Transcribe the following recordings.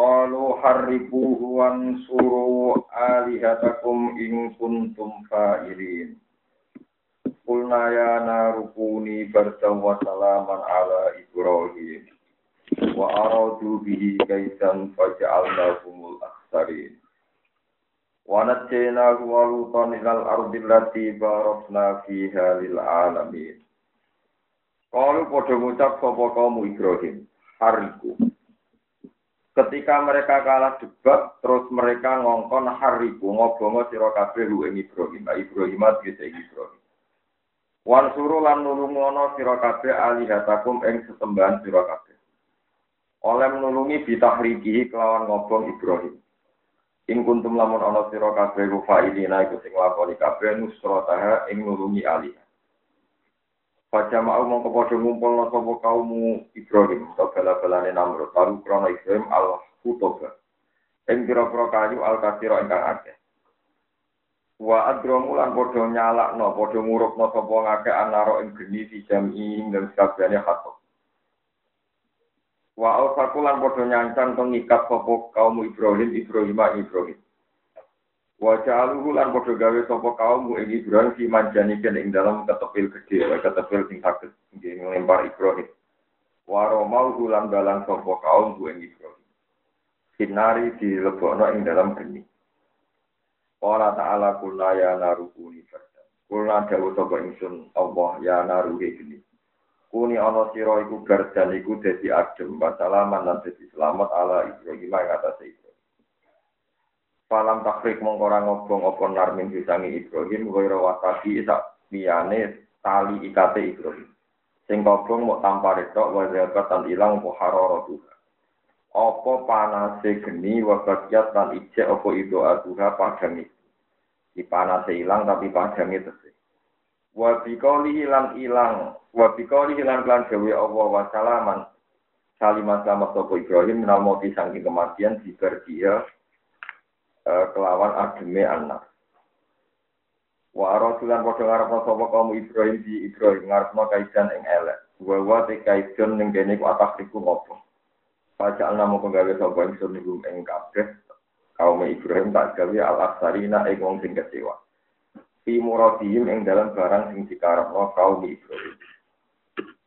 Qalu harribuhu wansuru alihatakum in kuntum fa'ilin. Qulna ya narukuni bardan wa salaman ala Ibrahim. Wa aradu bihi kaitan faja'alnahumul akhsarin. Wa najjaynahu wa lutan ilal ardi allati barakna fiha lil alamin. Qalu padha ngucap sapa kaum Ibrahim, hariku. Ketika mereka kalah debat, terus mereka ngongkon hariku ngobongo sira kabeh ing Ibrahim, Ibrahim tegese Ibrahim. Wan suru lan nulungono sira kabeh alihatakum ing sesembahan sira kabeh. Oleh menulungi bitahrikihi kelawan ngobong Ibrahim. Ing kuntum lamun ana sira kabeh ku fa'ilina iku sing lakoni kabeh nusrataha ing nulungi alih. Baca mau mongko padha ngumpulna sapa kaum Ibrahim utawa bala-balane Namrud lalu krana Ibrahim Allah kutoba. Ing pira-pira kayu al kasira ingkang akeh. Wa adramu lan padha nyalakno padha ngurupno sapa ngakeh anaro ing geni di jami ing sakabehane khatop. Wa al-fakulan padha nyancang pengikat sapa kaum Ibrahim Ibrahim Ibrahim. Wa ja'aluhu lan padha gawe sapa kaum ing Ibrahim fi manjaniken ing dalam ketepil gede, ketepil sing saged nggih nglempar Ibrahim. Wa romau lan dalan sapa kaum ing Ibrahim. Sinari dilebokno ing dalam geni. Ora ta'ala kula ya narukuni fardan. Kula dawu sapa ingsun Allah ya naruhi geni. Kuni ana sira iku gardan iku dadi adem, wasalaman lan dadi selamat ala Ibrahim ing atase Ibrahim. Falam takrik mongkora ngobong apa narmin bisangi Ibrahim Goyro wasabi isak liyane tali ikate Ibrahim. Sing kobong mau tanpa retok wajabat tan ilang apa haroro tuha Apa panase geni wabagiat tan ijek apa ido aduha padang itu. Di panase ilang tapi padang itu sih. Wabikoli hilang ilang Wabikoli hilang kelan jawa Allah wasalaman Salimah selamat sopo Ibrahim Minal moti sangking kematian Dibar dia kelawan ademe anak. Wa rasulan padha ngarepno sapa kaum Ibrahim di Ibrahim ngarepno kaidan ing elek. Wa wa te kaidan ning kene ku atak iku ngopo. Pajak namo penggawe sapa ingsun niku ing kabeh kaum Ibrahim tak gawe al-aksarina ing wong sing kecewa. Fi muradihim ing dalam barang sing dikarepno kaum Ibrahim.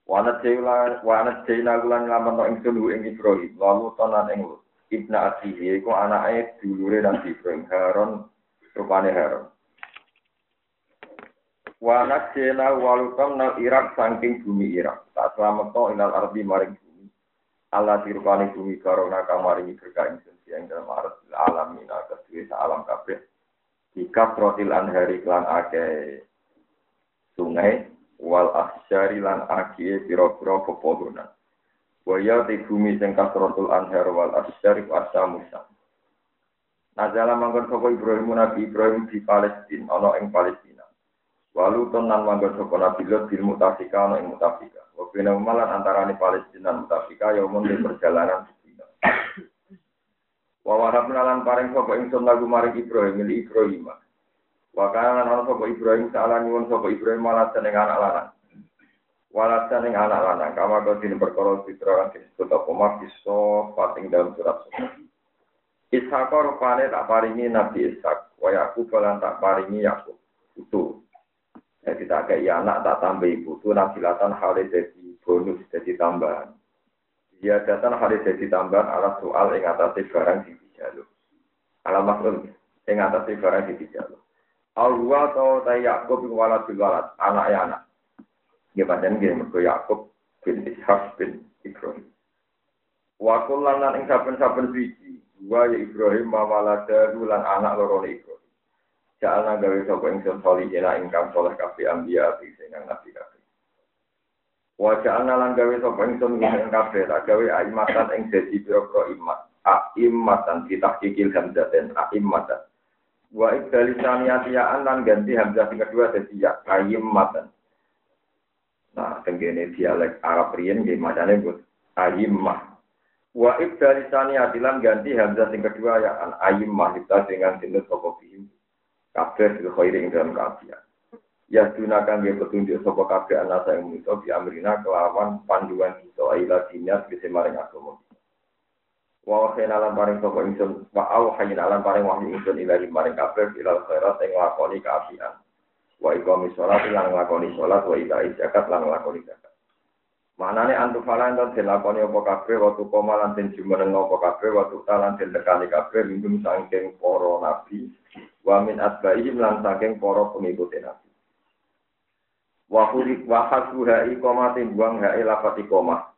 Wanat jela wanat jela lan lamun ingsun ing Ibrahim lalu tonan ing lut. Ibna Asihi iku anake dulure Nabi Ibrahim Haron rupane Haron. Wa nasjena walutam nal Irak saking bumi Irak. Tak selamat to inal ardi maring bumi. Allah dirupani bumi karona kamaringi berkah ingsun yang dalam arti alamina kedua alam kabeh. Jika trotil anhari klan ake sungai wal asyari lan ake piro-piro pepohonan. Waya di bumi sing kasrotul anhar wal asyarif musa. Nazala manggon sapa Ibrahim Nabi Ibrahim di Palestina ana ing Palestina. Walu tenan manggon sapa Nabi Lot di Mutafika ana ing Mutafika. Wa bina malan antarané Palestina dan Mutafika ya umum di perjalanan dina. Wa wahabna lan paring sapa ingsun lagu maring Ibrahim mili Ibrahim. Wa kana lan ana sapa Ibrahim saala nyuwun sapa Ibrahim malah seneng anak lanang. Walasa ning anak lanang kama kau dini perkara fitra kan disebut apa mafiso pating dalam surat surat. Ishak rupane tak paringi Nabi Ishak, waya aku balan tak paringi Yakub. Itu. Jadi tak kayak anak tak tambah ibu itu nabilatan hari jadi bonus jadi tambahan. Dia datang hari jadi tambahan ala soal yang atas barang di dijaluk. Ala maksud yang atas barang di dijaluk. Allah atau tay Yakub walad walad anak ya anak. Ya pancen nggih mergo Yakub bin Ishak bin Ibrahim. Wa kullan lan ing saben-saben siji, ya Ibrahim mawalada lan anak loro Ibrahim. Jalna gawe sapa ingsun solihina ingkang soleh kabeh ambiya sing nabi kabeh. Wajah lan gawe sapa ingsun ing kabeh tak gawe aimatan ing dadi pira-pira imat. Aimatan ditahkikil hamzaten aimatan. Wa ibdali saniyatiyaan lan ganti hamzah sing kedua dadi ya aimatan. Nah, tenggene dialek Arab riyen nggih macane but aimah. Wa ibdali saniyatilan ganti hamzah sing kedua ya an aimah kita dengan tinut sapa bihim. Kabeh fil khairi ing dalam kafiah ya gunakan dia petunjuk sopo kabeh anak saya musuh di amrina kelawan panduan kita aila dinyat bisa maring agama wa wahin alam paring sopo insun wa au hayin alam paring wahyu insun ilahi maring kabeh ilal khairat yang lakoni keapian wa ikomi sholat yang lakoni sholat wa idai zakat lan lakoni zakat Manane antu falan dan dilakoni apa kabeh waktu koma lan den jumeneng apa kabeh waktu talan den dekani kabeh minum saking para nabi wa min asbaihim lan saking para pengikut nabi Wahuri wahasuha ikomati buang hae lafat ikomah.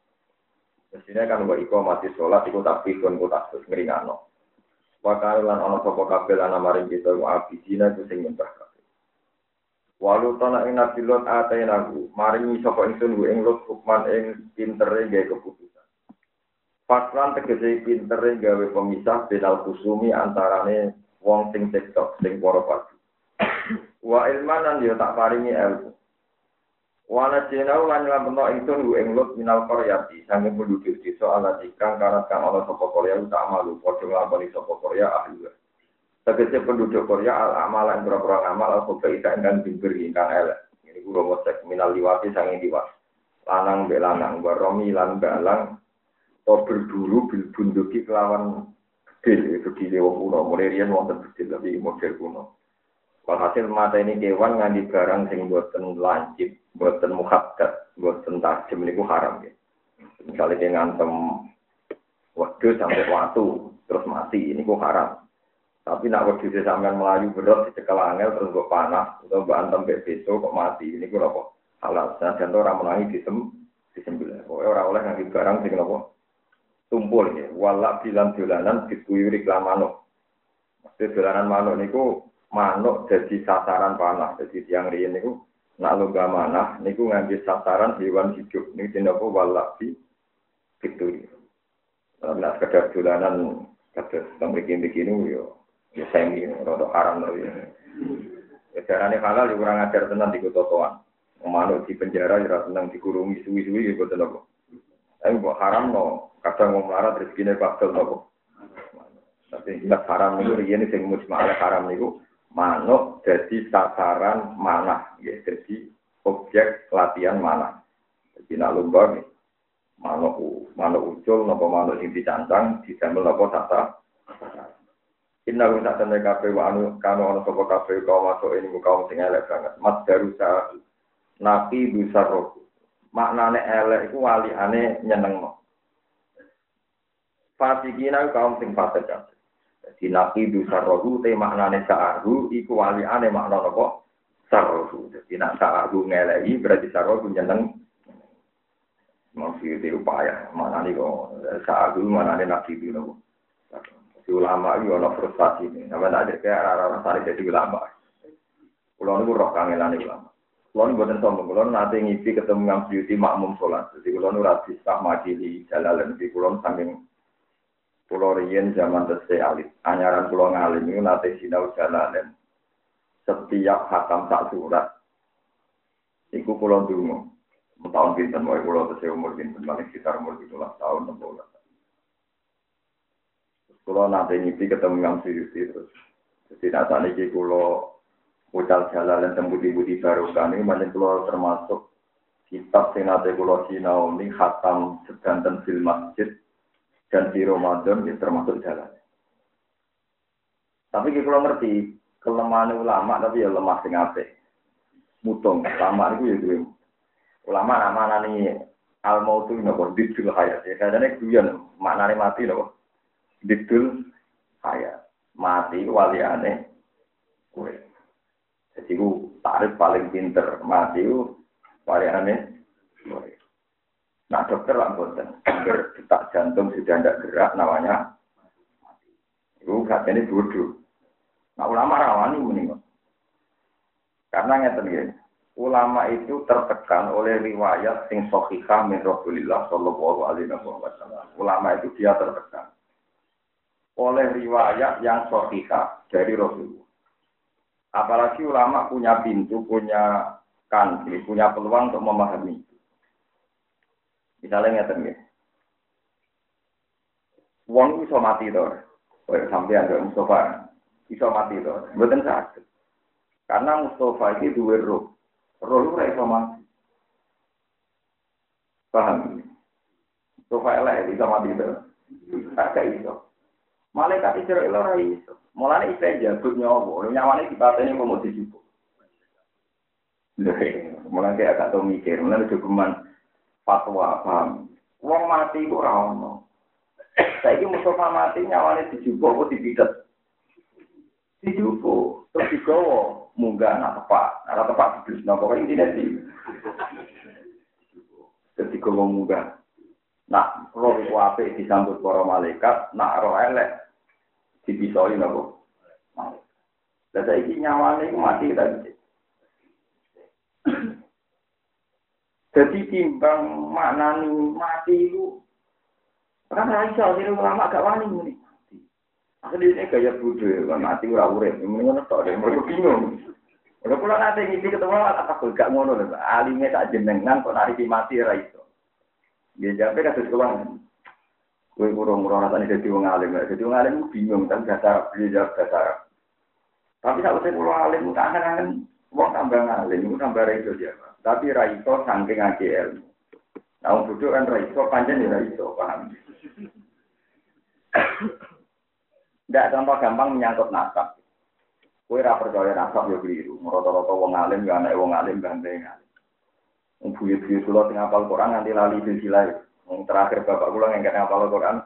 Mestinya kan wa ikomati sholat iku tak pikun ku tak terus ngeringano. Wakar lan ana sapa kabeh lan maring kita wa abidina ku sing nyembah Walu tana ing nabi lot atainahu maringi sapa ingsun ing lot hukman ing pintere gawe keputusan. Pasran tegese pintere gawe pemisah benal kusumi antarane wong sing cekcok sing para padu. Wa ilmanan yo tak paringi ilmu. Wana jenau lan nglampeno ingsun ku ing lut minal qaryati sange penduduk desa ala dikang karat kang ana sapa Korea tak malu padha nglakoni sapa Korea ahli. Tegese penduduk Korea al amal yang berapa amal al khoba ika ingkang bimbir ingkang elek. Ini guru ngosek minal liwati sange liwat. Lanang be lanang baromi lan balang to berburu bil bunduki kelawan bedil bedil wong kuno mulai riyen wonten bedil tapi model kuno. Walhasil mata ini kewan nganti barang sing buatan lancip, buatan muhabbat, buatan tajam ini haram ya. Misalnya dia ngantem waktu sampai waktu terus mati ini haram. Tapi nak saya sampai melayu berat di angel terus gue panas atau gue antem besok kok mati ini gue apa halal. Menangis di sem disembelih. Pokoknya orang oleh nganti barang sing apa tumpul ya. Walak bilang dolanan dituyuri kelamano. Maksudnya dolanan manuk niku manuk jadi sasaran panah. Jadi tiang riyen niku nak lomba manah niku ngambil sasaran hewan hidup. Ini dinapa walabi itu. Nah, sekedar dolanan kata bikin begini yo ya semi rada haram lho ya. Ya carane halal ya kurang ajar tenan di kotoan. Manuk di penjara ya tenang dikurungi suwi-suwi ya boten apa. Tapi kok haram no, kadang mau melarat rezekine bakal nopo. Tapi jelas haram niku riyen sing mujma'al haram niku manuk jadi sasaran mana, ya jadi objek latihan mana. Jadi nak lomba nih, manuk manuk ucul, nopo manuk sing dicancang, didamel nopo tata. Inna guna tanda kafe wa anu kano anu sopo kafe kau masuk ini kaum sing elek banget. Mas darusa nabi besar roh. Maknane elek itu wali ane nyeneng no. Fasikina kaum sing fasik jadi nabi du sarrohu te maknane sa'ahu iku ane makna nopo sarrohu. Jadi nak sa'ahu ngelei berarti sarrohu nyeneng. Masih itu upaya. Mana nih kok nih nabi itu nopo. Jadi ulama itu ono frustasi ini. Nama ada kayak arah-arah sari jadi ulama. Kulo niku roh kangelan ulama. Kulo niku boten sombong. Kulo nanti ngipi ketemu ngam beauty makmum sholat. Jadi kulo niku radis tak majili jalalan di kulo saking Pulau Rien zaman tesih alit. Anyaran pulau ngalim itu nate sinau jalanan. Setiap hakam tak surat. Iku pulau dungu. Tahun pinten mau pulau tesih umur pinten paling sekitar umur 17 tahun 16 Pulau nanti ngipi ketemu yang Suyuti terus. Jadi nasa niki pulau ucal jalan dan budi-budi barukan ini banyak pulau termasuk kitab sing nate pulau sinau ini khatam sedanten fil masjid dan di Ramadan ya termasuk jalan. Tapi kalau ngerti kelemahan ulama tapi ya lemah sing apik. Mutung ulama itu ya gue. Ulama nama nani al mautu nopo didul hayat ya kadane guyon maknane mati nopo. Didul hayat. Mati waliane kowe. Jadi ku tarif paling pinter mati ku waliane kowe. Nah dokter lah boten, detak jantung sudah tidak gerak namanya Itu katanya bodoh. Nah ulama rawani mending. Karena ngerti gini, ulama itu tertekan oleh riwayat sing sahihah min Rasulillah sallallahu alaihi wasallam. Ulama itu dia tertekan oleh riwayat yang sahihah dari Rasulullah. Apalagi ulama punya pintu, punya kanti, punya peluang untuk memahami itu. Misalnya ngeten ya. Wong iso mati to. Kayak sampean Mustafa iso mati sakit. Karena Mustafa iki duwe roh. Roh ora iso mati. Paham? Mustafa elek iso mati to. Tak iso. Malaikat Israel ora iso. Mulane istilah jabut nyawa, nyawane dipateni mau dijupuk. Mulai kayak agak tau mikir, mulai jogeman fatwa paham. Wong mati kok ora ono. Saiki Mustafa mati nyawane dijupuk kok dipidet. Dijupuk, terus digawa munggah anak tepak, anak tepak diblis nopo intine di. Ketika wong munggah. Nak roh apik disambut para malaikat, nak roh elek dipisoi nopo. Lah saiki nyawane iku mati tadi. Jadi timbang maknani mati itu kan raisa jadi ulama gak wani ini. Akhirnya ini gaya kan mati ora urip, ngono tok deh, mereka bingung. Kalau pulang nanti ngisi ketemu apa kok gak ngono alime tak jenengan kok nari mati ra iso. Dia jape kasus kewan. Kowe kurang ora rasane dadi wong alim, dadi wong alim bingung kan dasar beli jawab dasar. Tapi sak usah kula alim tak angen wong tambah ngalim, iku tambah ra iso dia. Tapi ra iso saking ngake ilmu. Nah, wong bodoh kan ra iso pancen ya ra iso, paham. Ndak contoh gampang menyangkut nasab. Kowe ra percaya nasab yo keliru. Rata-rata wong alim ya anak wong alim ganteng. Wong buyut-buyut kula teng apal Quran nganti lali silsilah. Yang terakhir bapak kula yang kena apal Quran,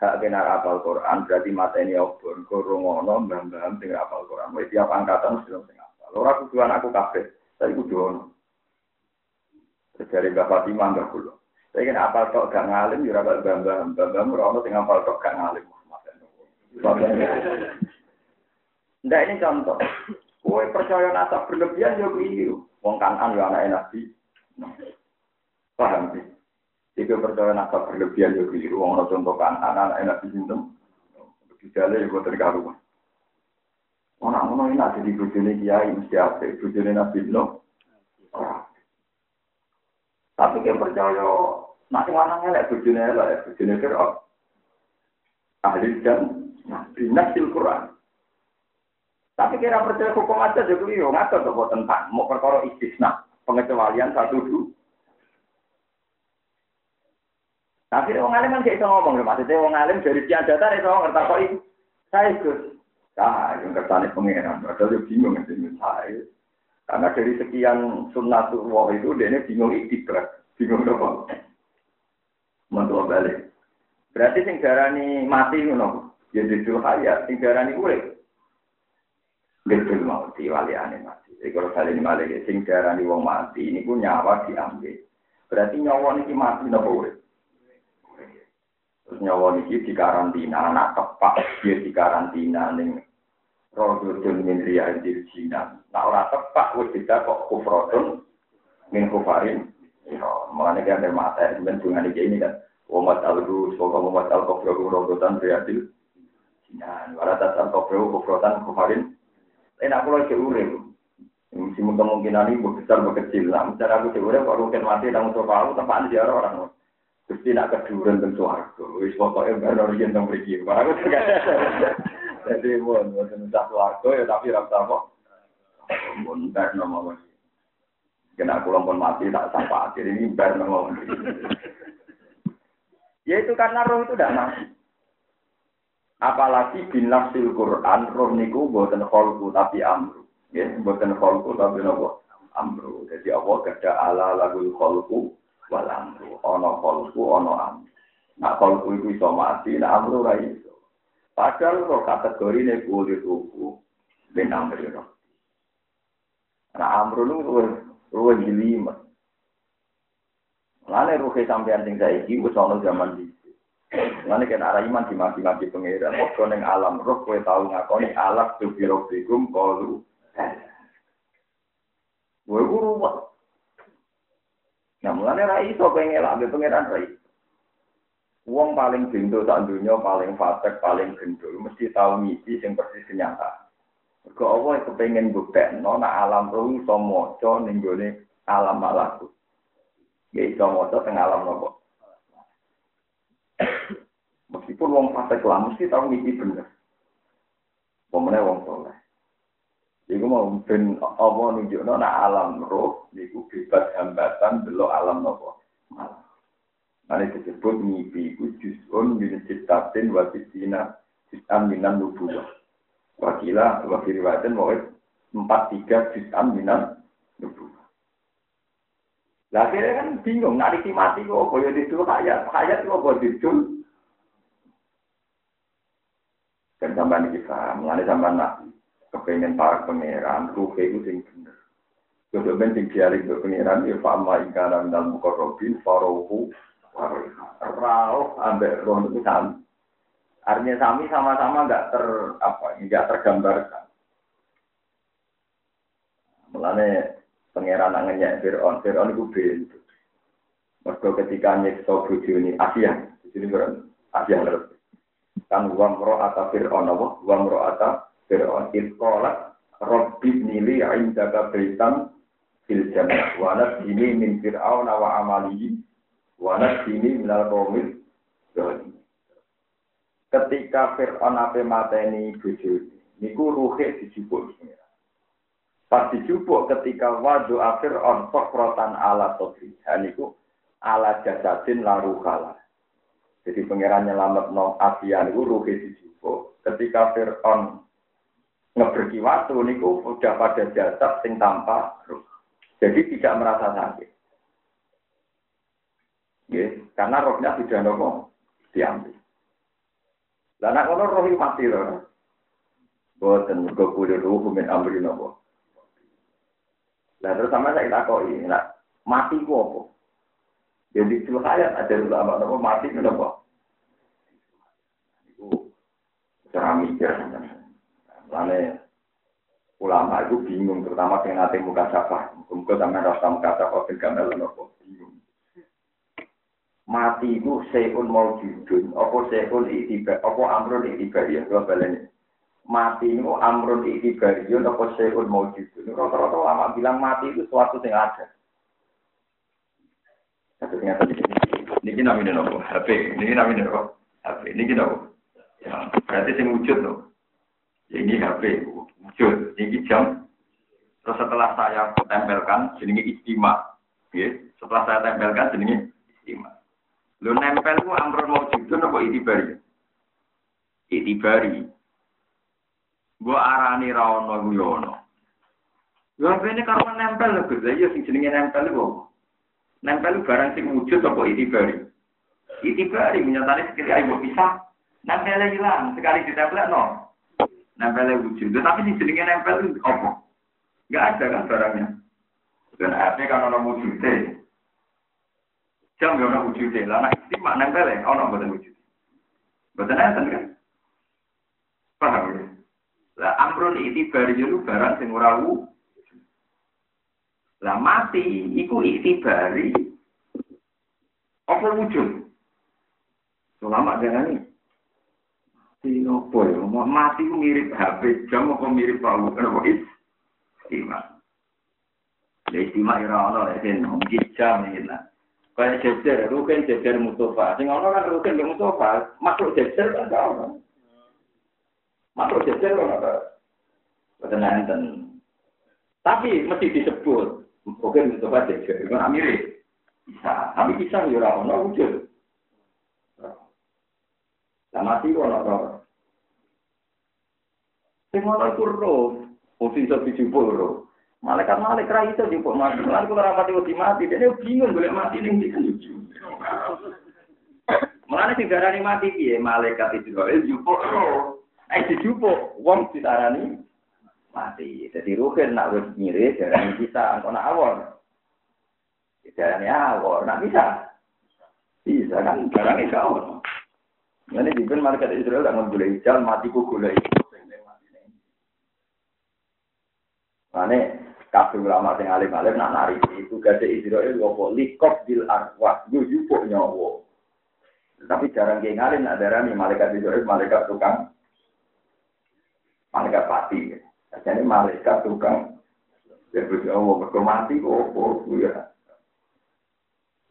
hak kena apal Quran berarti mata ini obor, korongono, mbam-mbam sing apal Quran. Wih tiap angkatan mesti sing apal. Ora kudu anakku kabeh, saya kudu ono. Dari bapak Fatimah mbak kula. Saya kena apal tok gak ngalim, ya ora ora ono sing apal tok gak ngalim. Ndak ini contoh. Kue percaya nasab berlebihan ya keliru. Wong kanan ya anak nabi. Paham sih? Jika percaya nasab berlebihan ya keliru, orang contoh kan anak enak di sini, gejala ya buat terkaruan. Orang-orang ini ada di bujuni kiai mesti apa? Bujuni nabi no. Tapi kita percaya nak mana ngelak bujuni elak, bujuni kerap. Ahli dan nabi nasil Quran. Tapi kira percaya hukum aja juga keliru, ngatur tuh tentang mau perkara istisna pengecualian satu dulu. Tapi wong alim kan gak iso ngomong lho, maksudnya wong alim dari sekian data iso itu. Saya ikut. Nah, yang kertane pengiran, padahal dia bingung ngerti saya. Karena dari sekian sunnatullah itu dia bingung iktibar, bingung apa. Mantul balik. Berarti sing darani mati ngono, ya jujur hayat, sing darani urip. Betul mau diwaliane mati. Jadi kalau kalian balik, sing darani wong mati, ini pun nyawa diambil. Berarti nyawa ini mati nopo urip. Terus nyawa niki di karantina, anak tepak dia di karantina ning Rododun min riyadil jinan. Nah orang tepak wis tidak kok kufrodun min kufarin. Ya, mengenai kan dari mata, kemudian dengan ini kan. Umat al-ru, semoga umat al-kofrogu rodotan riyadil jinan. Walau tasar kofrogu kufrotan kufarin. Enak pulau urip. Mesti kemungkinan ini besar berkecil. Nah, misalnya aku kok rukin mati, soal aku tempat di orang. Gusti nak keduren teng swarga. Wis pokoke baru yen teng mriki. Barang Jadi mon, wonten sak swarga ya tapi ra apa. Mon bar nama Kena kula pun mati tak sapa akhir ini bar nama Ya itu karena roh itu tidak mati. Apalagi bin nafsil Quran, roh niku buatan kholku tapi amru. Ya, buatan kholku tapi nopo amru. Jadi Allah gada ala lagul kholku wal amru ana kolku ana am nak kolku iku iso mati nak amru ra iso padahal kok kategori ne kuwi tuku ben amru ro nak amru lu luwih jelimet Lane ruhe sampean sing saiki wis ana zaman iki. Lane kan arah iman di mati-mati pengiran. Kok ning alam roh kowe tau ngakoni alat tu biro bikum kalu. Gue ruwet. Nah, mulane ra iso pengen lah pangeran ra Wong paling bendo sak dunia, paling fasik, paling gendul, mesti tahu misi yang persis kenyataan. Mergo Allah kepengen buktekno nek alam ruh iso ning alam malaku. Ya iso maca teng alam nopo. Meskipun wong fasik lah mesti tahu misi bener. Pemene wong soleh. Iku mau ben apa nunjukno nek alam roh niku bebas hambatan delok alam nopo. Malam. Ini disebut mimpi itu juz'un min ciptatin wa sitina juz'an minan nubuwah. Wakila, wakil riwayatin, mau empat tiga juz'an minan nubuwah. Lah akhirnya kan bingung, nari mati kok, kaya itu hayat, hayat kok kok itu. Dan sampai ini kita, mengenai sampai nabi, kepengen para pangeran, ruhe itu yang bener. Kalau ben sing diarik ke pangeran, ya fa'amma ikana minal mukarrabin, farohu, Rauh ambek roh itu sami. Artinya sami sama-sama nggak ter apa nggak tergambarkan. Mulane pangeran angennya Fir'aun, Fir'aun itu bentuk. Mereka ketika nyekso bojo ini Asia, di sini Asia lebih. Kan uang roh atau Fir'aun apa? Fir'aun. Itkolat Robbi nili indaka baitan fil jannah. Wa ini min Fir'aun wa amalihi Wana sini minal komil Ketika Fir'aun ape mateni bojo niku ruhe dijupuk Pas dijupuk ketika wadu Fir'aun sokrotan ala sodri. Niku ala jasadin laru kala. Jadi pangeran nyelamat nom Asia niku ruhe dijupuk. Ketika Fir'aun ngeberki waktu niku udah pada jasad sing tanpa ruh. Jadi tidak merasa sakit. Ya, karena rohnya sudah nopo diambil. Dan anak kono roh mati loh. Boten mergo kulo ruh min nopo. Lah terus sama saya takoi, nak mati ku apa? Jadi itu hayat ada ulama nopo mati nopo. Iku cara mikir. Lane ulama itu bingung terutama dengan nanti muka sapa. Muka sama rasa muka sapa gambar nopo mati itu seun mau judun, apa seun itibar, apa amrun itibar ya, kalau balenya. Mati itu amrun itibar ya, apa seun mau judun. Rata-rata lama bilang mati itu suatu yang ada. Satu ternyata. Ini namanya nopo, HP. Ini namanya nopo, HP. Ini nopo. Ya, berarti sing wujud nopo. Ya, ini HP, wujud. Ini jam. Terus setelah saya tempelkan, jenenge istimewa. Ya, setelah saya tempelkan, jenenge istimewa. Lu nempel ku amrun mau judun apa itibari? Itibari. Gua arani ra ono ku yo. Yo ini karo nempel lho Gus. Ya sing jenenge nempel ku. Nempel barang sing wujud apa itibari? Itibari menyatane sekali ayo pisah. Nempel hilang, sekali ditempel no. Nempel wujud. Tapi sing jenenge nempel itu apa? Enggak ada kan barangnya. Dan artinya kan ono wujudnya. Jam yo ana wujude. Lah nek istimak nempel e ana mboten wujude. Mboten enten kan? Paham ya? Lah amrun itibari yo barang sing ora. Lah mati iku itibari apa wujud? Ulama jangan mati apa ya? Mati ku mirip HP jam apa mirip palu kenapa is? Istimak. Ya istimak ora ana lek mungkin jam iki lah. Kayak jejer, rukin jejer Mustafa. Sing ono kan rukin di Mustafa. Makhluk jejer kan gak ono. Makhluk jejer kan ada. Betul nanten. Tapi mesti disebut. Rukin Mustafa jejer. Nak mirip. Bisa. Tapi bisa ya orang ono wujud. Lah mati ono to. Sing ono iku roh. Iso dijupuk roh. Malaikat malaikat ra itu di kok mati. Lalu kalau rapat itu mati, dia bingung boleh mati ning di lucu. Mulane sing darani mati piye? Malaikat Israel jupuk roh. Eh dijupuk wong ditarani mati. Jadi ruhin nak wis nyire darani kita ana awon. Darani awon, nak bisa. Bisa kan itu awon. Ini di malaikat Israel tak ngegulai jalan mati ku gulai. Mane kabeh ulama sing alim-alim nak nari itu gade Israel wopo likop dil arwah yo nyawa. Tapi jarang kayak ngalim nak darani malaikat Israel malaikat tukang malaikat pati. Jadi malaikat tukang ya Allah berkemati kok ya.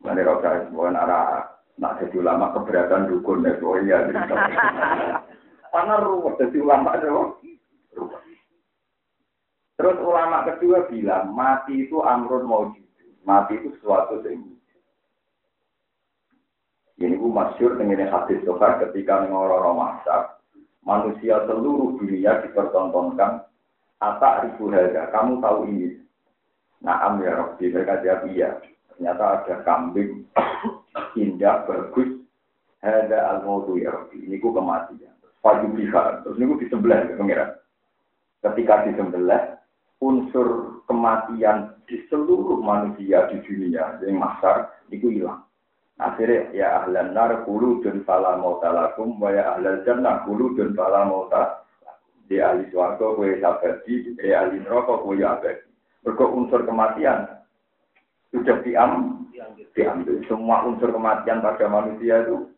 Mana kau cari semua arah nak jadi ulama keberatan dukun ya oh iya. Karena ruwet jadi ulama itu ruwet. Terus ulama kedua bilang mati itu amrun mau mati itu sesuatu yang ini bu masyur dengan hadis sofa ketika ngororo masak manusia seluruh dunia dipertontonkan Ata ribu harga, kamu tahu ini. Naam ya Rabbi, mereka jawab iya. Ternyata ada kambing indah, bagus. Hada al-mautu ya Rabbi. Ini ku kematian. Faju biha. Terus ini ku disembelih, ya pengiran. Ketika disembelih, unsur kematian di seluruh manusia di dunia yang masar itu hilang. Akhirnya ya ahlan nar kulu dan fala mauta lakum wa ya ahlal jannah kulu dan fala mauta di ahli suarga kue sabadi, di ahli neraka kue abadi. Berkok unsur kematian sudah diam, diambil. Semua unsur kematian pada manusia itu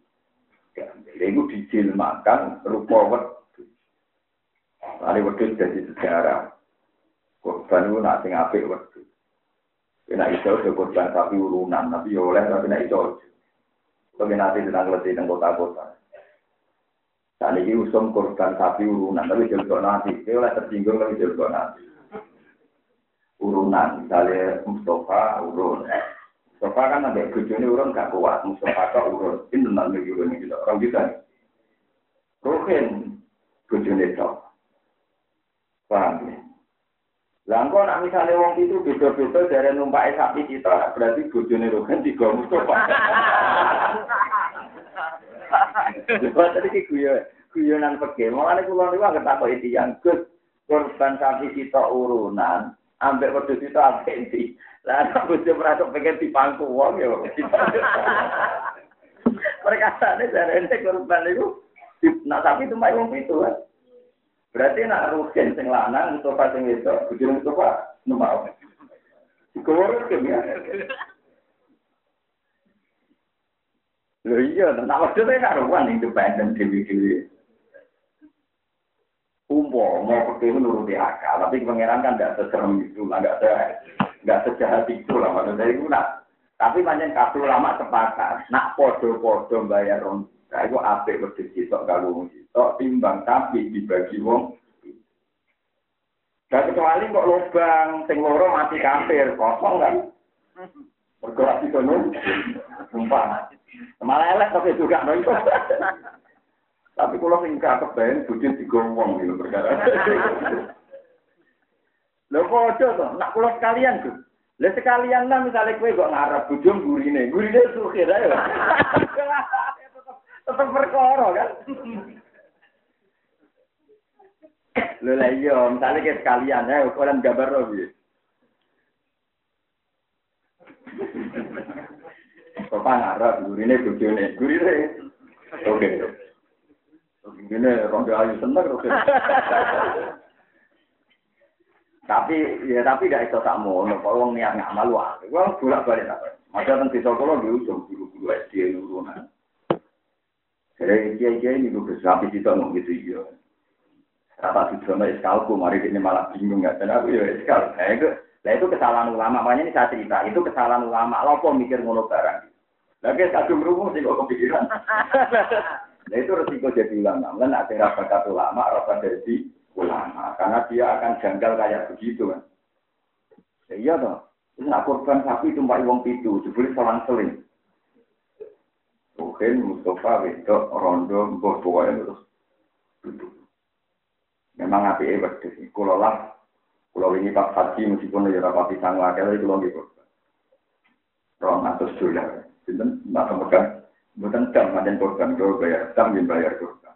diambil. Itu dijilmakan rupa wedus. Lalu wedus jadi sejarah. Korban itu nak sing apik wedus. Kena iso korban sapi urunan, tapi ya oleh tapi nak iso. Peminati tentang letih tentang kota-kota. Saat ini usum korban sapi urunan, tapi jelgo nanti. Dia oleh tersinggung tapi jelgo nanti. Urunan, misalnya Mustafa urun. Mustafa kan ada bujuni urun gak kuat, Mustafa kok urun. Ini lagi urun gitu. Orang kita. Ruhin, bujuni tok. Paham ya? Lah kok nak misalnya wong itu beda-beda dari numpak sapi kita, berarti bojone Rohan tiga Mustafa. Coba tadi ki guyon, guyonan pege. Mulane kula niku anggere takok iki yang Gus, korban sapi kita urunan, ambek wedhus itu ambek iki. Lah nek bojo merasa pengen dipangku wong ya. Perkataane dari ente korban itu, nak sapi itu wong itu kan. Berarti nak rugen sing lanang Mustafa sing wedok, bojone Mustafa numpak. Digowo rugen ya. Lho iya, tentang waktu itu karuan independen dewi-dewi. Umpo, mau pergi menuruti akal, tapi pangeran kan tidak seserem itu, nggak se nggak sejahat itu lah maksud saya itu nak. Tapi banyak kabel lama sepakat, nak podo-podo bayar ron, nah, itu apik wedhus sitok kalau sitok timbang tapi dibagi wong. Dan kecuali kok lubang, sing loro mati kafir, kosong kan? Bergerak di sana, sumpah. Malah elek tapi juga nonton. Tapi kalau sing gak kebayang bujin digowong gitu perkara. Lho kok aja to, nak kula sekalian tuh. Lah sekalian lah misalnya kue kok ngarep bujung gurine, gurine sukir ayo. Tetep perkara kan. Lho lah iya, misalnya kayak sekalian ya, kalian gambar loh gitu. Bapak ngarep gurine bojone, gurine. Oke. Gini, rondo ayu seneng, oke. tapi ya tapi gak iso tak mau, kalau wong niat ngamal wah, wong bolak balik apa? Masa tentang desa kalau di ujung guru guru SD nurunan. Jadi kiai kiai ini gue sapi itu ngomong gitu iya. Rata di sana iskalku, mari ini malah bingung nggak? Dan aku ya iskal. Nah itu, nah itu kesalahan ulama. Makanya ini saya cerita, itu kesalahan ulama. Lopo mikir ngono barang. Lagi kadung rumus sih kok kepikiran. Nah itu resiko jadi ulama. Mungkin ada rasa ulama, rasa jadi ulama. Karena dia akan janggal kayak begitu kan. Ya, iya toh. Ini nak korban sapi tumpai uang itu, jebule selang seling. Mungkin Mustafa Wedok Rondo Mbah pokoknya terus. Memang api sih. Kalau lah, kalau ini Pak Haji meskipun ya rapati sang wakil, korban. Ron atas dolar. Sinten nak pemegang bukan jam macam korban kalau bayar jam bayar korban.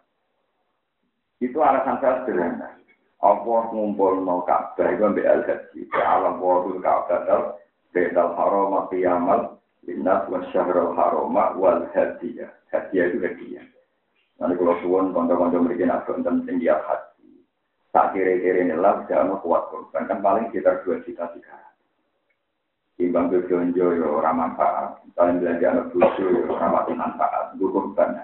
Itu alasan saya sederhana. Allah ngumpul mau Ka'bah itu ambil al haji. Alam wadul Ka'bah dal bedal haram qiyamal linnas wa syahrul haram wal hadiyah. Hadiyah itu hadiah. Nanti kalau suwon kanca-kanca mriki nak enten sing haji. Tak kira-kira ini lah, jangan kuat korban. Kan paling sekitar 2 juta tiga. Timbang belanja ya orang manfaat. Misalnya belanja anak bucu ya orang mati manfaat. Itu korban.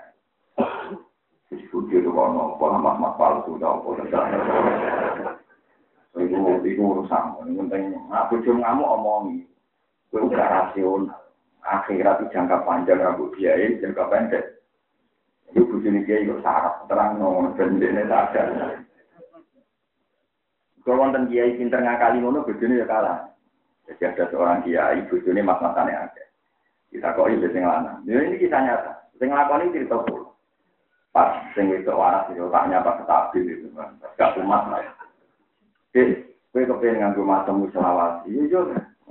Disebut itu kalau pola mas-mas palsu. Itu, itu urusan. Yang penting, aku cuma ngamuk omongi. Itu udah rasional. Akhirat jangka panjang, rambut biaya, jangka pendek. Itu bujuni dia itu sarap, terang no, dan dia sadar. Kalau wonten kiai pinter ngakali ngono, bujuni ya kalah. Jadi ada seorang kiai, bujuni mas-masane ada. Kita kok ini sing lanang. Ya, ini kisah nyata. Sing lakoni cerita puluh. Pas sing itu waras itu tanya pas stabil itu kan. Gak umat lah. Eh, kowe kepengen nganggo matemu selawat. Iya, yo.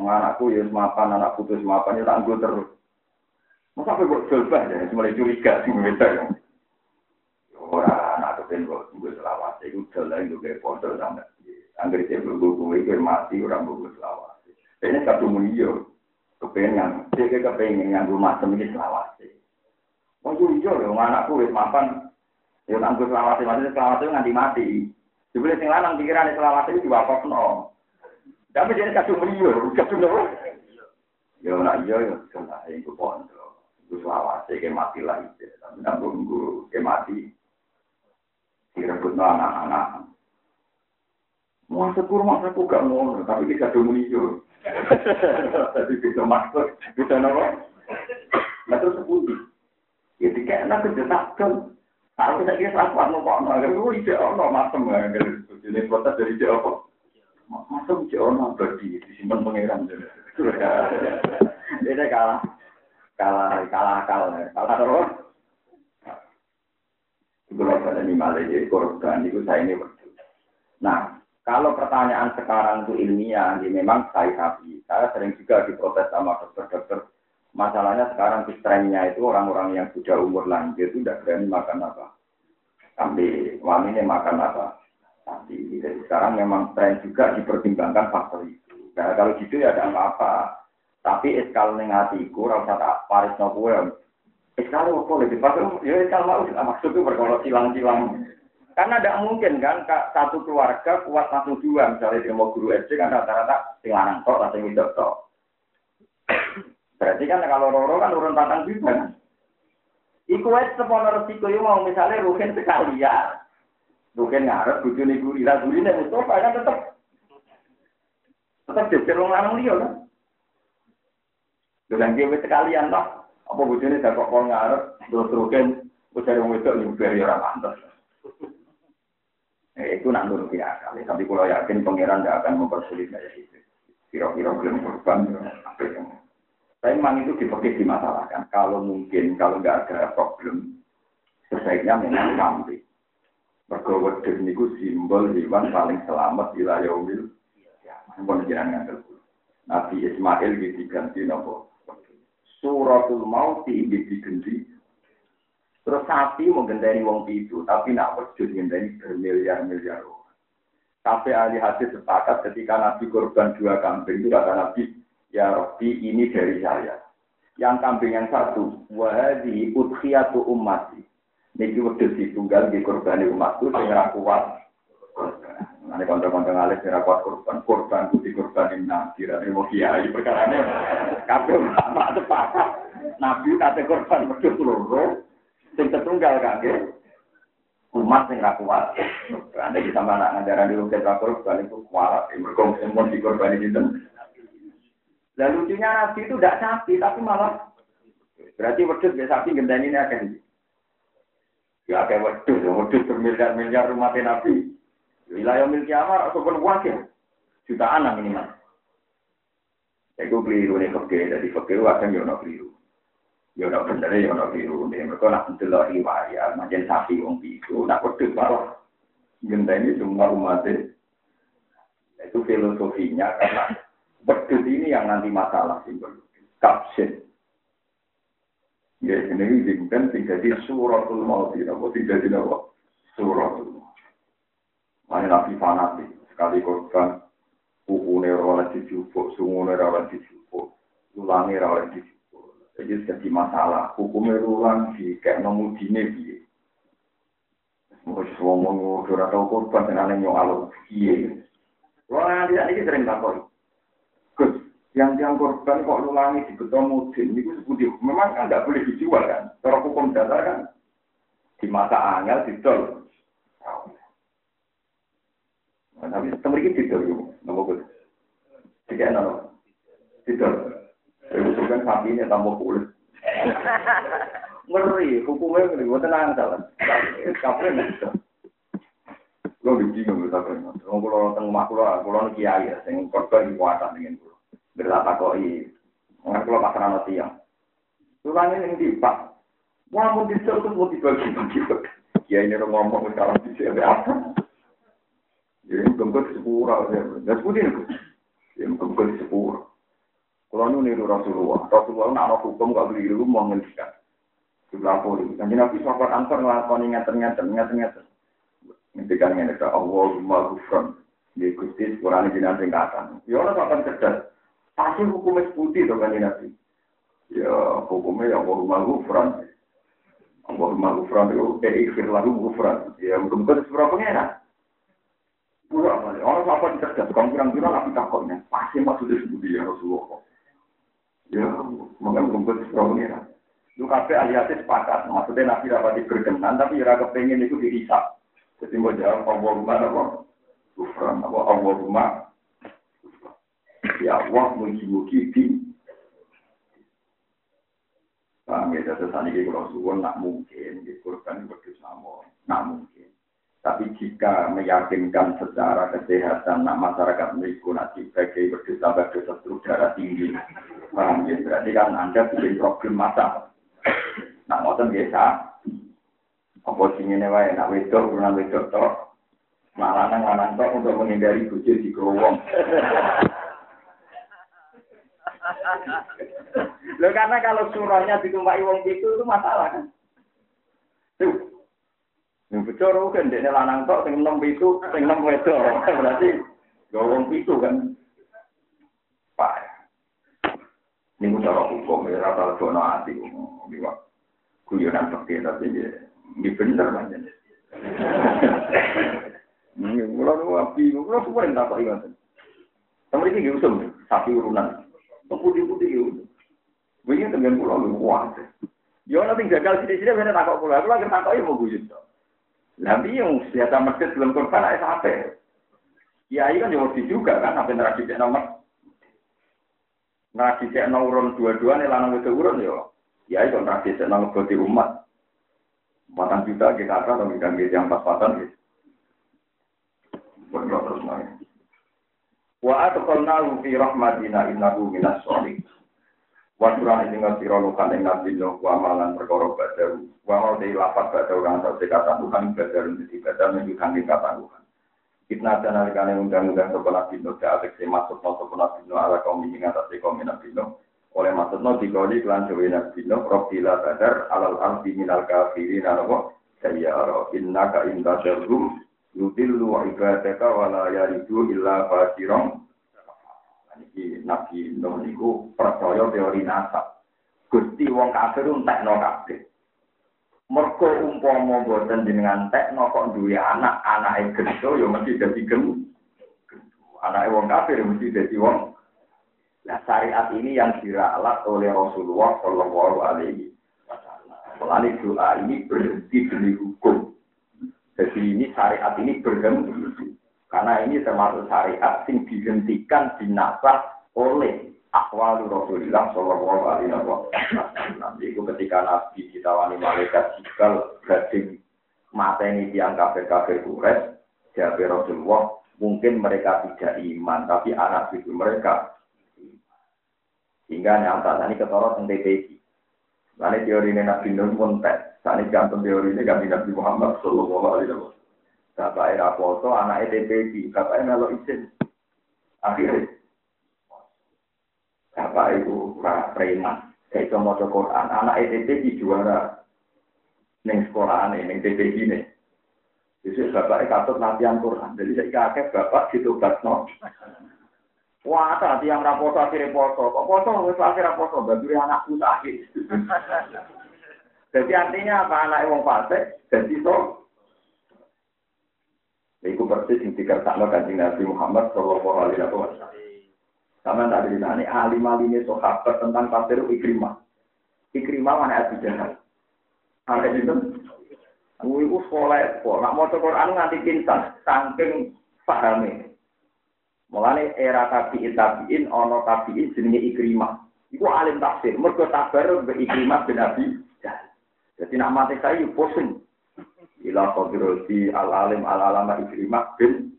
Anakku ya mapan, anak putus mapan ya tak terus. Masa apa kok jolbah ya, mulai curiga sih kita ya. Orang anak kepen kok gue selawat, itu jalan itu kayak foto sama. Angger dia berbuku, gue mati orang buku selawat. Ini satu mulia. Kepengen. Dia kepengen yang rumah semilis selawasi. Oh iya iya loh. Anak kulit mapan. Ya nanggur selawasi. Masih selawasi nganti mati. Jadi sing lanang nang pikiran selawasi itu wakok no. Tapi jadi satu mulia. Satu mulia. Ya nak iya ya. Kena ini kepon. Itu selawasi. Kayak mati lah. Tapi nanggur-nggur. Kayak mati. Direbut no anak-anak. Mau sekur, mau sekur gak ngono. Tapi kita dulu hijau. Jadi bisa masuk. Bisa nopo. Nah terus sepundi. Jadi kayak enak kejenakan. Kalau kita kira serapat nopo. Nah, itu ide ono masem. Ini protes dari ide apa? Masem ide ono. Berarti disimpan pengeran. Ini kalah kalah kalah kalah kalah terus itu loh pada malah jadi korban itu saya ini. Nah kalau pertanyaan sekarang itu ilmiah, ini memang saya tapi saya sering juga diprotes sama dokter-dokter. Masalahnya sekarang trennya itu orang-orang yang sudah umur lanjut itu tidak berani makan apa. Kambing, ini makan apa. Tapi jadi sekarang memang tren juga dipertimbangkan faktor itu. Nah, kalau gitu ya ada apa-apa. Tapi eskal ning atiku ora usah tak paris no kowe. Eskal opo lebih pasang ya eskal mau maksudku berkolok silang-silang. Karena tidak mungkin kan satu keluarga kuat satu dua misalnya dia mau guru SD kan rata-rata sing lanang tok sing tok. Berarti kan kalau roro kan urun patang juga kan. Iku wis sepono resiko yo mau misalnya rugen sekalian. Rugen ngarep bojone guru, lah gurine Mustafa kan tetep tetep jejer wong lanang liya kan. Dengan dia sekalian toh, apa bujurnya saya kok kau ngarep, terus terusin, ujar yang wedok nyubar ya orang pantas. Eh, itu nak nurut ya kali, tapi kalau yakin pangeran tidak akan mempersulit kayak itu. Kira-kira belum apa yang tapi memang itu dipakai dimasalahkan. Kalau mungkin, kalau nggak ada problem, sebaiknya memang kambing. Mergo wedhus niku simbol hewan paling selamat wilayah umil. Ya, mohon jangan ngantel. Nabi Ismail diganti nopo suratul mauti di digendi. Terus sapi mau gendani wong itu, tapi nak wujud gendani bermiliar-miliar orang. Sampai ahli hadis sepakat ketika Nabi korban dua kambing itu kata Nabi, ya Rabbi ini dari saya. Yang kambing yang satu, wahadi udhiyatu ummati. Niki wedhus ditunggal di korban umatku sing kuat Nanti konco-konco ngalih kira kuat korban, korban putih korban ini nabi, dan mau kiai perkara ini. Kabel lama sepakat, nabi kata korban berdua seluruh, sing tertunggal kage, umat sing kuat. Anda kita mana ngajaran di ruket korban itu kuat, mereka semua di korban itu. Dan lucunya nabi itu tidak sapi, tapi malah berarti wedus biasa sapi gendani ini akan. Ya kayak wedus, wedus bermiliar-miliar rumah nabi. Wilayah milik kiamat ataupun wakil. Jutaan minimal. Ya gue keliru nih fakir, jadi fakir akan yo no keliru. Yo no bener yo no keliru. Nih mereka nak mendelok riwayat, macam sapi wong itu, nak wedus malah. Genta ini semua umat itu filosofinya karena wedus ini yang nanti masalah simbol kapsin. Ya ini dimungkin tidak di suratul maut, tidak di suratul maut. Ini nabi fanatik, sekali korban, kuku oleh dijubuk, sungu oleh dijubuk, ulangi oleh dijubuk. Jadi jadi masalah, hukumnya ulang di kayak nomudine biye. Wis ngomong ora tau korban senane nyok Iya. Wong nanti ini sering takoi. Gus, yang yang korban kok nulangi di beton mudin, itu seperti memang kan nggak boleh dijual kan? Cara hukum dasar kan di masa angel didol. Nah, tapi temen ini didol yuk, nopo gus. Tiga nopo, didol. Itu kan sapi ini tambah kulit. Ngeri, hukumnya ngeri, gue tenang salah. Kapan nih? Lo bingung gitu kan. Wong kula teng omah kula, kula kiai ya sing korban kuasa dengan kula. Berlata koi. Nggak kula pasaran tiyang. Tulangnya yang di Pak. Wah, mau disel tuh mau dibagi-bagi. Kiai ini ngomong sekarang di sini? Jadi mungkin di sepura. Dan seperti ini. Ya di sepura. Kalau nu niru Rasulullah, Rasulullah nak hukum gak beli dulu mau ngendikan. Poli. Kan Nabi sahabat Ansar ngelakoni ngeten-ngeten, ngeten-ngeten. Ngendikan ngene ka Allahumma ghufran. Ya Gusti Qur'an jenengan sing katan. Ya ora sampean cerdas. Pasti hukumnya putih to kan Nabi. Ya hukumnya ya Allahumma ghufran. Allahumma ghufran itu eh ikhfir lagu ghufran. Ya mudah-mudahan. Kurang kali. Orang apa cerdas. Kamu kurang-kurang tapi takutnya. Pasti maksudnya sebuti ya Rasulullah. Ya, mudah-mudahan seberapa pengenan. Lu kafe aliasnya sepakat. Maksudnya Nabi dapat berkenan, tapi ya kepengen itu dihisap. Jadi mau jawab Allahumma apa? Kufran apa Allahumma Ya Allah muji-muji di Paham ya, jadi ini kalau suwon nak mungkin, di korban berdua sama, nak mungkin. Tapi jika meyakinkan secara kesehatan, nak masyarakat mereka nanti sebagai berdosa berdosa darah tinggi, paham ya? Berarti kan Anda bikin problem masa. Nak ngotot biasa, apa sing ngene wae nak wedok kurang wedok tok. Malah nang lanang untuk menghindari bojo di krowong. Loh karena kalau surahnya ditumpaki wong itu itu masalah kan. Yang bocor kan dene lanang tok sing enom itu sing enom wedok. Berarti wong itu kan. Pak. Ini cara hukum ya rata rata ati. Guyonan seperti tapi ya. Ini bener banyak. Mulai nu api, mulai yang tak ingat. Sama ini usum, sapi urunan. Putih-putih gitu. Begini dengan pulau lu kuat. Yo nanti gagal sini sini bener takut pulau. Aku lagi takut mau guyut. Nabi yang senjata masjid belum korban ayat sampai. Kiai kan jauh juga kan, apa tradisi nomor. Tradisi nomor dua-dua nih lanang itu urun yo. Kiai kan tradisi nomor di umat. Empat juta kita kata atau kita gitu yang pas-pasan gitu. Buat terus naik. Wa atqalna fi rahmatina innahu minas sholihin. Wa surah ini ngasih rolukan yang nabi no wa malan perkara badaru. Wa mau dari lapat badaru kan tak kata Tuhan badaru jadi badaru menunjukkan kata Tuhan. Kita dan alikane undang-undang sekolah bino ke atik masuk no sekolah bino ala kaum ini ngatasi kaum nabi no oleh maksudnya dikoli kelan jawa nabino profila badar alal ardi minal kafirin apa saya aro inna ka inta darhum yudillu ibadaka wala yaridu illa fasirong ini nabi Nuh niku percaya teori nasab gusti wong kafir entekno kabeh mergo umpama boten jenengan tekno kok duwe anak anake gento ya mesti dadi gem anake wong kafir mesti dadi wong Nah syariat ini yang diralat oleh Rasulullah Shallallahu Alaihi Wasallam. doa ini berhenti demi hukum. Jadi ini syariat ini berhenti. Karena ini termasuk syariat yang dihentikan dinasah oleh akwal Rasulullah Shallallahu Alaihi Wasallam. Itu ketika Nabi ditawani malaikat jikal gading mata ini tiang kafir kafir kures, jawab Rasulullah mungkin mereka tidak iman, tapi anak cucu mereka Sehingga nyata tadi ketoro tentang TPI. Lalu teori ini Nabi Nuh pun tes. Ini gantung teori ini kami Nabi Muhammad Sallallahu Alaihi Wasallam. Bapak era foto, anak TPI, bapak melo izin. Akhirnya, bapak itu preman. Saya cuma Quran, anak TPI juara. Neng sekolah ini, neng TPI ini. Jadi bapak katut latihan Quran. Jadi saya kakek bapak gitu no. Wah, tadi yang raposo akhirnya poso. Kok poso wis akhirnya poso, bantu anakku sakit. Jadi artinya apa anak wong fase jadi so dikersakno kanjeng Nabi Muhammad sallallahu alaihi wasallam. Sama tak ini alim alimnya sahabat tentang tafsir Ikrimah. Ikrimah mana Abu Jahal. Ada itu. Aku itu sekolah, kok nak mau Quran nganti pintar, saking pahami. Mulane era tabiin tabiin ono tabiin jenenge Ikrimah. Iku alim tafsir, mergo tabar be Ikrimah bin Abi Jadi nak mati saya pusing. Ila qadirati al alim al alama Ikrimah bin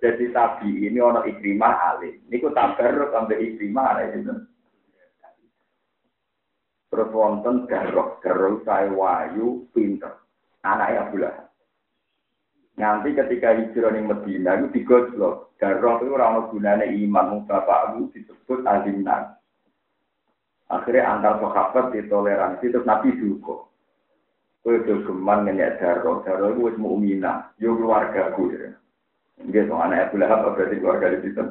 Jadi tabi ini ono Ikrimah alim. Niku tabar sampai Ikrimah ada itu. Terus wonten garok, garok saya wayu pinter. Anaknya Abdullah. Nanti ketika hijrah ning Medina itu digojlok. Darah itu orang gunanya iman bapakmu disebut alimnan. Akhirnya antar sahabat ditoleransi terus Nabi juga. Kue itu geman ngenyek. Darah itu mau mukminah. Yo keluarga gue. Ya. Dia so anak Abu Lahab berarti keluarga di situ.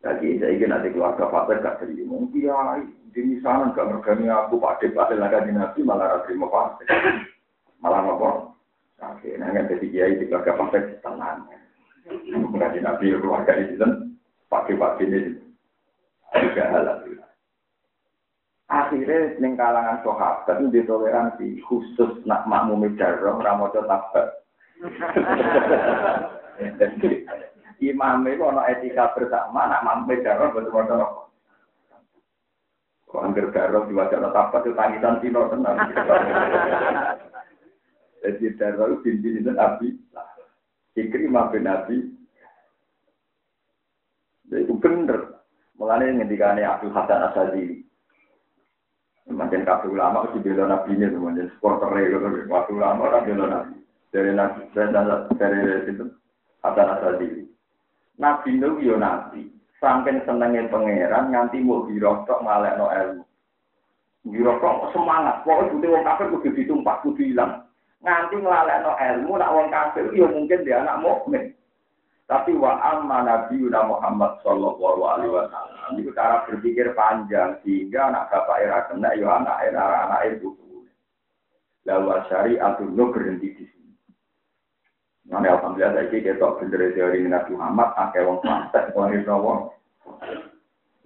Lagi saya ingin nanti keluarga Fatih gak terima. Iya, di sana gak mergani aku Pak Depak lagi di Nabi malah terima Fatih. Malah apa? Oke, kan jadi kiai di keluarga pakai tenang. Mengaji nabi keluarga di sini pakai pakai ini juga halal. Akhirnya neng kalangan sahabat itu ditoleransi khusus nak makmum jarong ramojo tabat. Imam itu ono etika bersama nak makmum jarong betul-betul Kok angker garong di tabat itu tangisan tino tenang. Jadi terlalu bin itu Nabi. Ikrimah bin Nabi. Jadi itu bener. Mulanya ngendikane Abdul Hasan Asadili. Makin kabeh ulama mesti bela nabi ini teman supporter itu waktu ulama orang bela nabi dari nabi dari itu Hasan Asadili. Nabi itu yo nabi. Sampai senengnya pangeran nganti mau birokok ngalek no ilmu. Birokok semangat. Pokoknya butuh wong kafir kudu ditumpah kudu hilang nganti nglalekno ilmu nak wong kafir yo mungkin dia anak mukmin. Tapi wa amma Nabi Muhammad sallallahu alaihi wasallam itu cara berpikir panjang sehingga anak bapak era kena yo anak era anak itu. Lalu syariat itu berhenti di sini. Nah, alhamdulillah saya kita bener teori Nabi Muhammad, akeh wong santet, wong itu wong.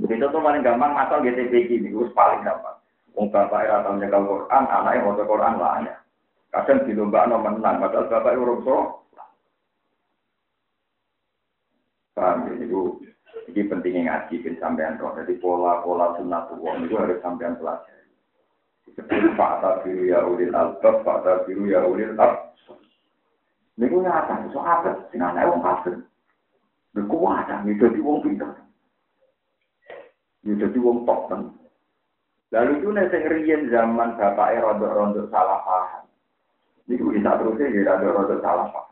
Begitu tuh paling gampang masal GTP ini, itu paling gampang. Wong bapak era tahu nyekel Quran, anaknya mau Quran lah ya. Kadang di lomba no menang, padahal bapak urung so. Paham ya, itu, ini pentingnya ngaji bin sampean roh. Jadi pola-pola sunat uang itu harus sampean pelajari. Seperti fakta biru ya ulil albab, fakta biru ya ulil albab. Ini punya apa? So apa? Sing anak wong kafir. Ini kuat, ini jadi wong pintar. Ini jadi wong top Lalu itu nih sing zaman bapak rontok-rontok salah paham. Ini bisa terusnya ya rada salah pak.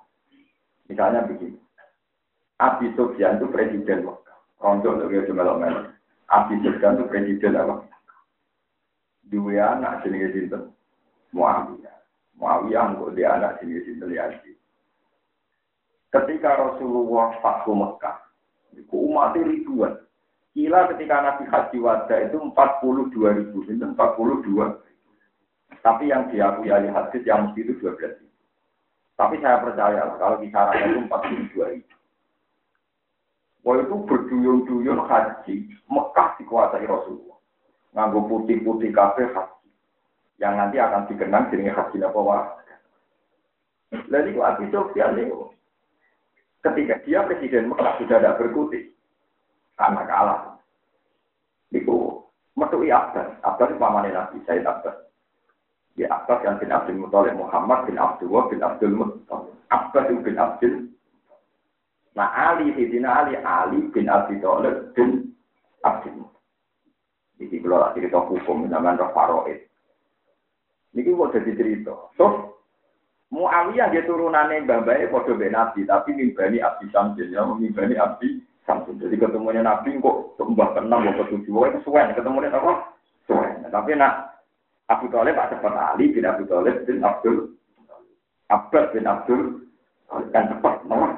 Misalnya begini. Abi Sofyan itu presiden Mekah. Rondo untuk dia cuma melok Abi Sofyan itu presiden apa? Dua anak jenis sinten. Muawiyah. Muawiyah untuk dia anak jenis sinten Yazid. Ketika Rasulullah Fathu Mekah, umat ribuan. Kila ketika Nabi Haji Wada itu 42 ribu, 42 tapi yang diakui ahli hadis yang mesti itu 12 ribu. Tapi saya percaya kalau kisarannya itu 42 ribu. Wah itu berduyun-duyun haji, Mekah dikuasai Rasulullah. Nganggo putih-putih kafe haji. Yang nanti akan dikenang jadi haji apa wah. Lalu itu Abi Sofyan itu. Ketika dia presiden Mekah sudah tidak berkutik. Karena kalah. Itu metui Abbas. Abbas itu pamannya Nabi Said Abbas. Ya Abbas yang bin Abdul Muthalib Muhammad bin Abdullah bin Abdul Muthalib. Abbas bin Abdul Nah Ali, Sidina Ali, Ali bin Abi Thalib bin Abdul Jadi kalau lagi cerita hukum, namanya roh faroid. Ini kok jadi cerita. So, Muawiyah dia turunannya mbak-mbaknya podo Nabi, tapi mimbani Abdi Samsin, ya, mimbani Abdi Samsin. Jadi ketemunya Nabi kok mbah kenal, mbah ketujuh, itu suwen, ketemunya apa? Suwen. Tapi nak Abu Talib ada cepat Ali bin Abu Talib bin Abdul Abbas bin Abdul kan cepat nomor.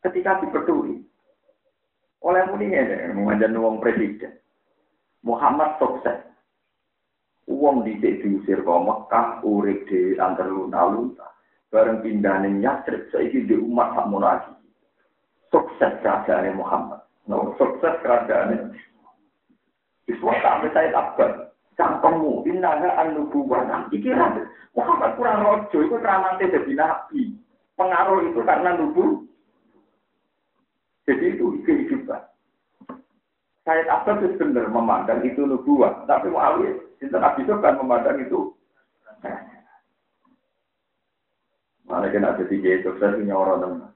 Ketika dipeduli oleh muninya mengajar wong presiden Muhammad sukses. wong dhisik diusir kok Mekah urip dhewe antar lunta-lunta. Bareng pindah ning Yastrib saiki di umat sak lagi. Sukses kerajaan Muhammad. No, sukses kerajaan. Iswa sampai saya takut. Cangkemmu, innaha an-nubuwah. Iki Muhammad kurang rojo, itu keramatnya jadi nabi. Pengaruh itu karena nubu. Jadi itu kehidupan. Saya Abbas itu benar memandang itu nubuah. Tapi Muawiyah, itu Nabi kan memandang itu. Mana kena jadi kiai sukses punya orang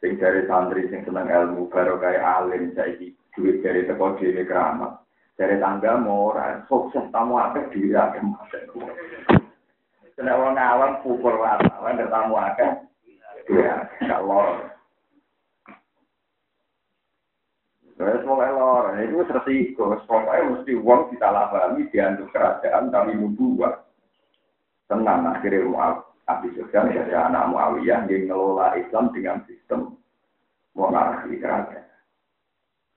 Sing dari santri, sing seneng ilmu, baru kayak alim, saya duit dari teko dhewe keramat. Dari tangga mau sukses tamu apa akan masuk. Kena orang awam pukul wartawan tamu akeh. Ya, kalau Terus mau lor, itu resiko. Pokoknya mesti uang kita labami diantuk kerajaan kami membuat. Tenang, akhirnya Mu'ab Abi Sufyan ya anak Muawiyah yang ngelola Islam dengan sistem monarki kerajaan.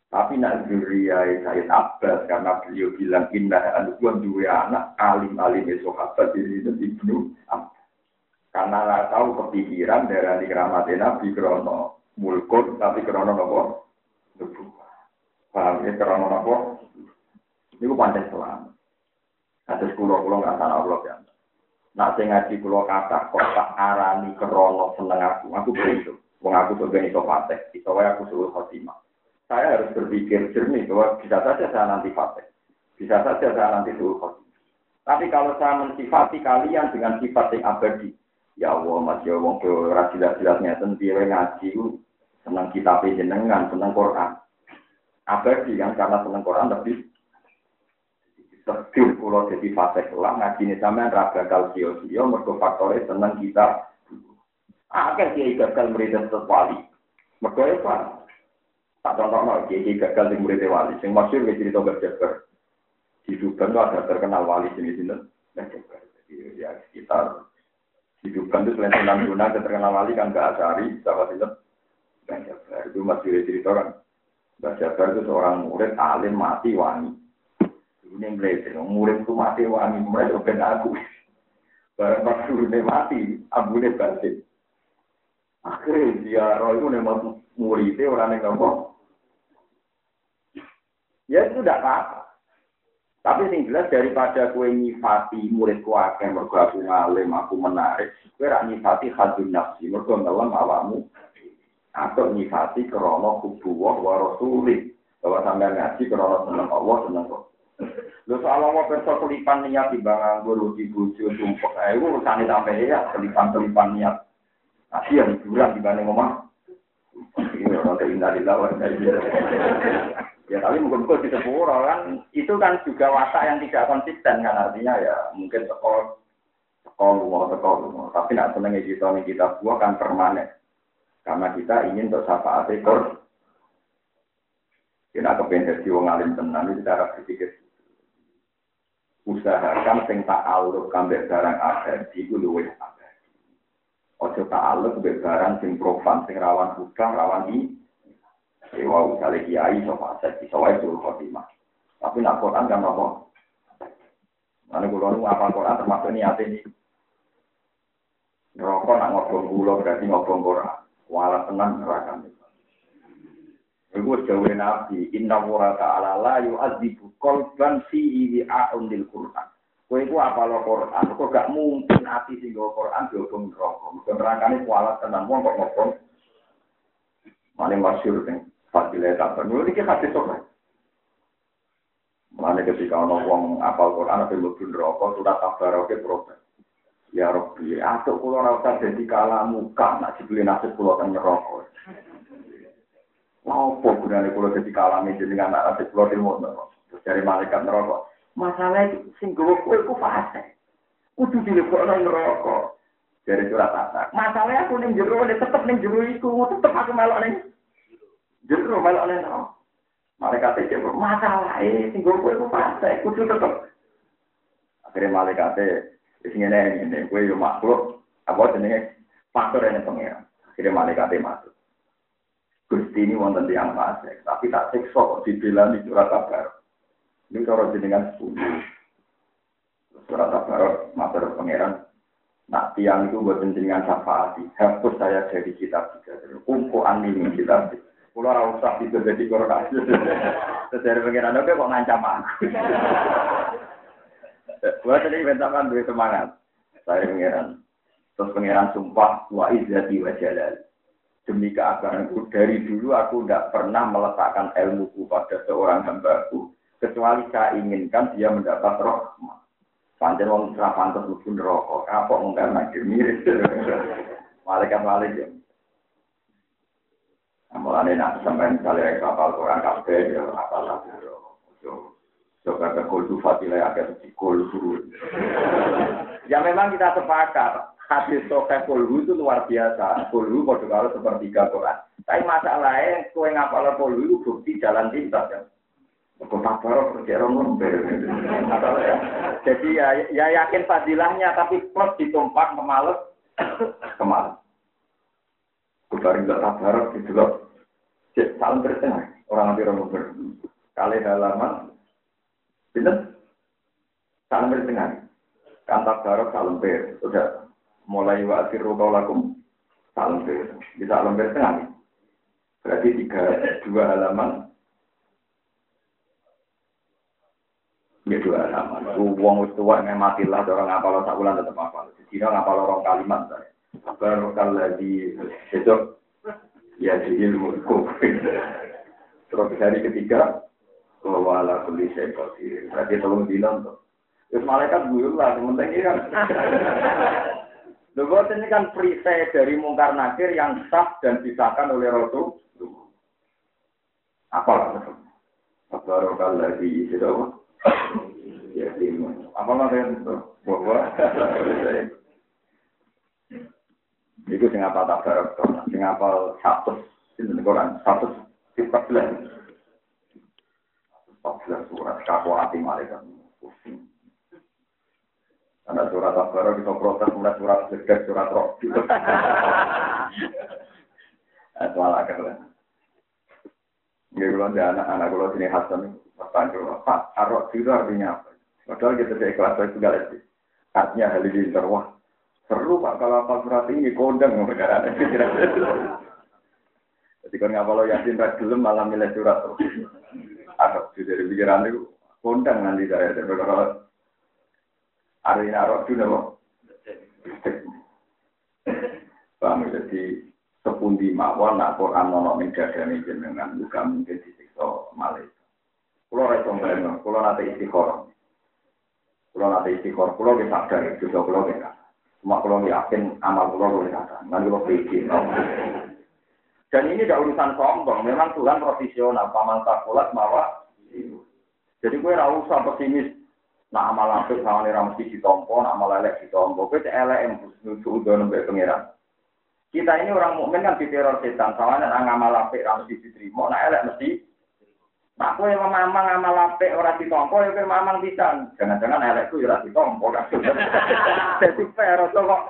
Tapi nak zuriyah Sayyid Abbas karena beliau bilang indah anubuan dua anak alim alim sahabat ini dan ibnu Karena nggak tahu kepikiran dari keramat Nabi Krono mulkun tapi Krono nopo nubuah. Paham ya Krono nopo? Ini pancen selamat. Atas kulo kulo nggak salah Allah ya. Nak sing ngaji kulo kata kok tak arani Krono seneng aku, aku begitu. Wong aku gak iso patek, iso aku suruh khotimah saya harus berpikir jernih bahwa bisa saja saya nanti fatih. Bisa saja saya nanti suruh khotimah. Tapi kalau saya mensifati kalian dengan sifat yang abadi, ya Allah, Mas ya wong ke jelas-jelasnya sendiri ngaji, senang kitab jenengan, senang Quran. Abadi kan karena senang Quran lebih Sedih pulau jadi fase kelam ngaji ini sama raga kal sio sio faktornya senang kita. Akeh dia gagal meridas wali. Mergo apa? Tak contoh no, kiai gagal di murid wali. Yang masyur ke cerita berjabar. Di Duban itu ada terkenal wali sini sini. Berjabar. Jadi ya sekitar di Duban itu selain Sunan Guna terkenal wali kan gak asari, siapa sih Berjabar itu masih cerita kan. Berjabar itu seorang murid alim mati wani. Ini yang murid itu mati wani, mereka ben aku. Barang pas mati, abunya batin. Akhirnya dia roh itu memang muridnya orang yang ngomong. Ya itu tidak apa-apa. Tapi sing jelas daripada kue nyifati murid akeh mergo aku ngalim, aku menarik, kue rak nyifati hadun nafsi, mergo ngelam awamu. Atau nyifati krono kubuwah wa rasuli. Bahwa sampai ngaji krono seneng Allah, seneng Allah. Lho soal Allah perso kelipan niat di bang anggur, di buju, sumpah. Eh, itu urusan sampai ya, kelipan-kelipan niat. Tapi yang hiburan dibanding ngomong. Ini orang keindah di lawan. Ya tapi mungkin di sepuro kan itu kan juga watak yang tidak konsisten kan artinya ya mungkin sekolah sekolah rumah sekolah tapi nak senengnya kita kita buah kan permanen karena kita ingin untuk syafaat ekor kita kepengen jadi wong alim tenang itu cara berpikir usahakan sing tak alur kambek barang abadi itu luwih abadi ojo tak alur barang sing profan sing rawan hutang rawan ini Ewa misalnya kiai, so fasek, iso wae suruh khotimah. Tapi nak Quran kan apa? Mana kulo nu apa Quran termasuk niat ini. Rokok nak ngobong kulo berarti ngobong Quran. Walau tenang neraka Iku jauh nabi, inna wa ta'ala la yu'adzibu kolban fi'i wi'a'un lil Qur'an. Iku apa lo Quran, kok gak mungkin ati sing Quran diobong neraka. Mergo nerakane kualat tenan wong kok ngobong. Mane masyhur ning Fadilah tak penuh ini hadis sopan. Mana ketika orang wong apal Quran mlebu neraka sudah kabar oke protes. Ya Rabbi, aku kula ora usah dadi kalamu kan nak dibeli nasib kula teng neraka. Apa gunane kula dadi kalame jenengan nak nasib kula di neraka. Terus dari malaikat neraka. Masalah itu sing gowo kowe ku fase. Kudu dilebokno neraka. Dari surat At-Tasak. Masalahnya aku ning jero tetep ning jero iku, tetep aku melok ning Justru malah oleh no. Malaikat itu masalah ini tinggal gue itu fase, kudu tetep. Akhirnya malaikat itu sing ini gue yo makhluk apa jenenge faktor ini pengiran. Akhirnya malaikat itu masuk. Gusti ini wonten yang fase, tapi tak sekso kok dibilang di surat kabar. Ini cara jenengan sepuluh. surat Tabarok, matur pangeran. Nak tiang itu buat penjenengan syafaat, hapus saya dari kitab juga. Kumpulan ini kitab. Pulau ora usah itu jadi korban. Terus dari pengiran kok ngancam aku. Buat tadi bentakan duit semangat. Saya pengiran. Terus pengiran sumpah wa izzati wa jalal. Demi keagunganku dari dulu aku tidak pernah meletakkan ilmuku pada seorang hambaku kecuali saya inginkan dia mendapat rahmat. Panjang wong ora pantes mlebu neraka. Kapok mung karena mirip. Malaikat malaikat. Mulane nak sampean kali kapal Quran kabeh ya apal saburo. Ke kultu fatilah agak di kultu. Ya memang kita sepakat. Hadis sokai kulhu itu luar biasa. Kulhu kode kalau sepertiga Quran. Tapi masalahnya, kue ngapal kulhu itu bukti jalan pintas ya. Kok baru kerja ya. Jadi ya, ya yakin fadilahnya, tapi plus ditumpak kemales, kemales. Kubarin gak tabarok gitu loh. Salam bertengah. Orang nanti orang. Kali halaman. Bener. Salam bertengah. Kantak barok salam ber. Sudah mulai wa asiru kaulakum. Salam ber. Bisa salam bertengah. Berarti tiga, dua halaman. Ya dua halaman. Uang tua yang matilah orang ngapal sak bulan tetap ngapal. Jadi ngapal orang kalimat. Barokal lagi itu ya jadi ilmu Terus hari ketiga bahwa ala kuli saya Berarti tolong bilang tuh. Terus malaikat gue lah, sementing ini kan. Lepas ini kan perisai dari mungkar nakir yang sah dan disahkan oleh Rasul. Apa lah? Barokal lagi itu Ya, ilmu. Apa lah yang bahwa Iku sing apa tak barok sing apa satu sinten Quran, satu sifat belas. Empat surat kaku hati malaikat pusing. Karena surat Al-Baqarah kita protes mulai surat sedek, surat roh. Itu ala. Ya kalau ada anak-anak kalau sini Hasan bertanya, Pak, arok itu artinya apa? Padahal kita tidak ikhlas itu segala itu. Artinya hal ini terwah. Seru Pak kalau apa surat ini kondang negara Jadi kan ngapalo yasin rak gelem malah milih surat terus. Agak dari pikiran itu kondang nanti saya dari kalau ini arok juga kok. Paham jadi sepundi mawon nak Quran nono ning dadane jenengan bukan mungkin disiksa malaikat. Kulo ra iso ngene, kulo nate istiqoroh. Kulo nate istiqoroh, kulo wis sadar itu kulo wis Cuma kalau yakin amal boleh kata, nanti kalau pikir. Dan ini tidak urusan sombong, memang Tuhan profesional, paman takulat mawa. Jadi gue ora usah pesimis. Nah amal apik sama nih mesti ditompo, nah amal elek ditompo. Gue cek elek yang nuju udah nembek pengiran. Kita ini orang mukmin kan diteror setan, sama nih amal apik mesti diterima, nah elek mesti Nah, aku yang mamang ngamal apik ora ditompo ya mamang bisa. Jangan-jangan elekku ya ora ditompo kan. Jadi fair kok.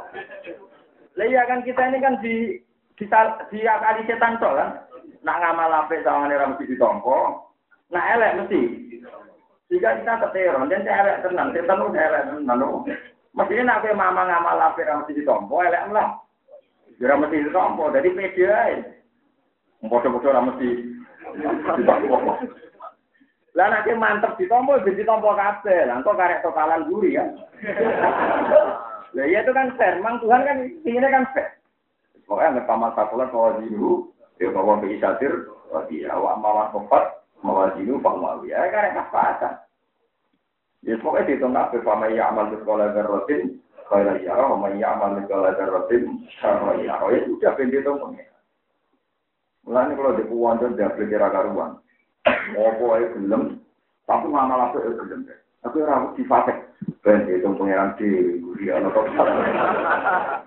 Lah iya kan kita ini kan di di, di akali setan to kan. Nak ngamal apik sama ora mesti ditompo. Nah elek mesti. Jika kita keteron, dan saya elek tenang, setan udah elek tenang. Mestinya nak kowe mamang ngamal apik ora mesti ditompo, elek lah. Ya ora mesti ditompo, jadi pede ae. Bodoh-bodoh ora mesti lah nanti mantep ditompo, jadi tompo kabeh. Lah kok karek totalan guri kan. Lah iya itu kan fair. Memang Tuhan kan inginnya kan fair. Oh, yang pertama sakulat mawar jinu, ya bahwa bagi satir, bagi oh, awak mawar sempat, mawar jinu, pak mawi, ya karena kesepakatan. Ya, pokoknya di tengah, bersama ia amal di sekolah dan rutin, kalau ia roh, sama ia amal di sekolah dan rutin, sama ia roh, ya sudah, pintu itu mengira. Nah, kalau di puan itu, dia beli kira karuan. Mau apa, ya gelam, tapi mana langsung, ya gelam, ya. Tapi orang-orang di fasek, pintu di, gudian, atau apa.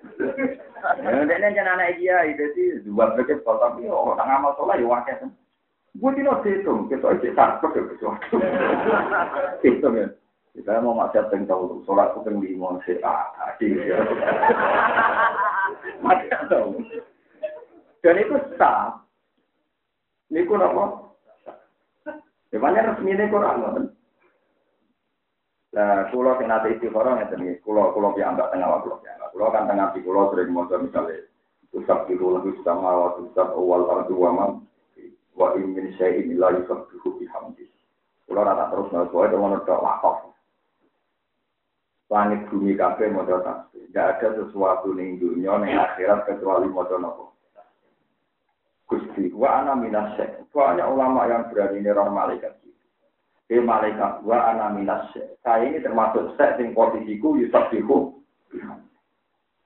Kok. Ya dene jan anak dia itu sih dua berarti kalau tapi tak ngamal sholat ya wakil kan. Gue tidak hitung, kita isi takut ya sesuatu. Hitung ya. Kita mau maksiat yang tahu, sholat itu yang lima, sih, ah, adik. Maksiat tahu. Dan itu sah. Niku napa? Ya resmi ini ngoten. Nah, kulo sing nate istiqoroh ngeten iki, kulo kulo piambak tengah waktu kulo piambak. Kulo kan tengah di kulo sering maca misalnya Usab biru lebih sama wa usab awal ardu wa man wa in min syai'in illa yusabbihu bihamdi. Kulo rata terus nang kowe ngono tok wakaf. Langit bumi kabeh maca tasbih. Tidak ada sesuatu ning dunia ning akhirat kecuali maca napa. Gusti, wa ana minas Banyak ulama yang berani neror malaikat. Eh malaikat wa ana minas Saya ini termasuk sek sing posisiku yusabihu.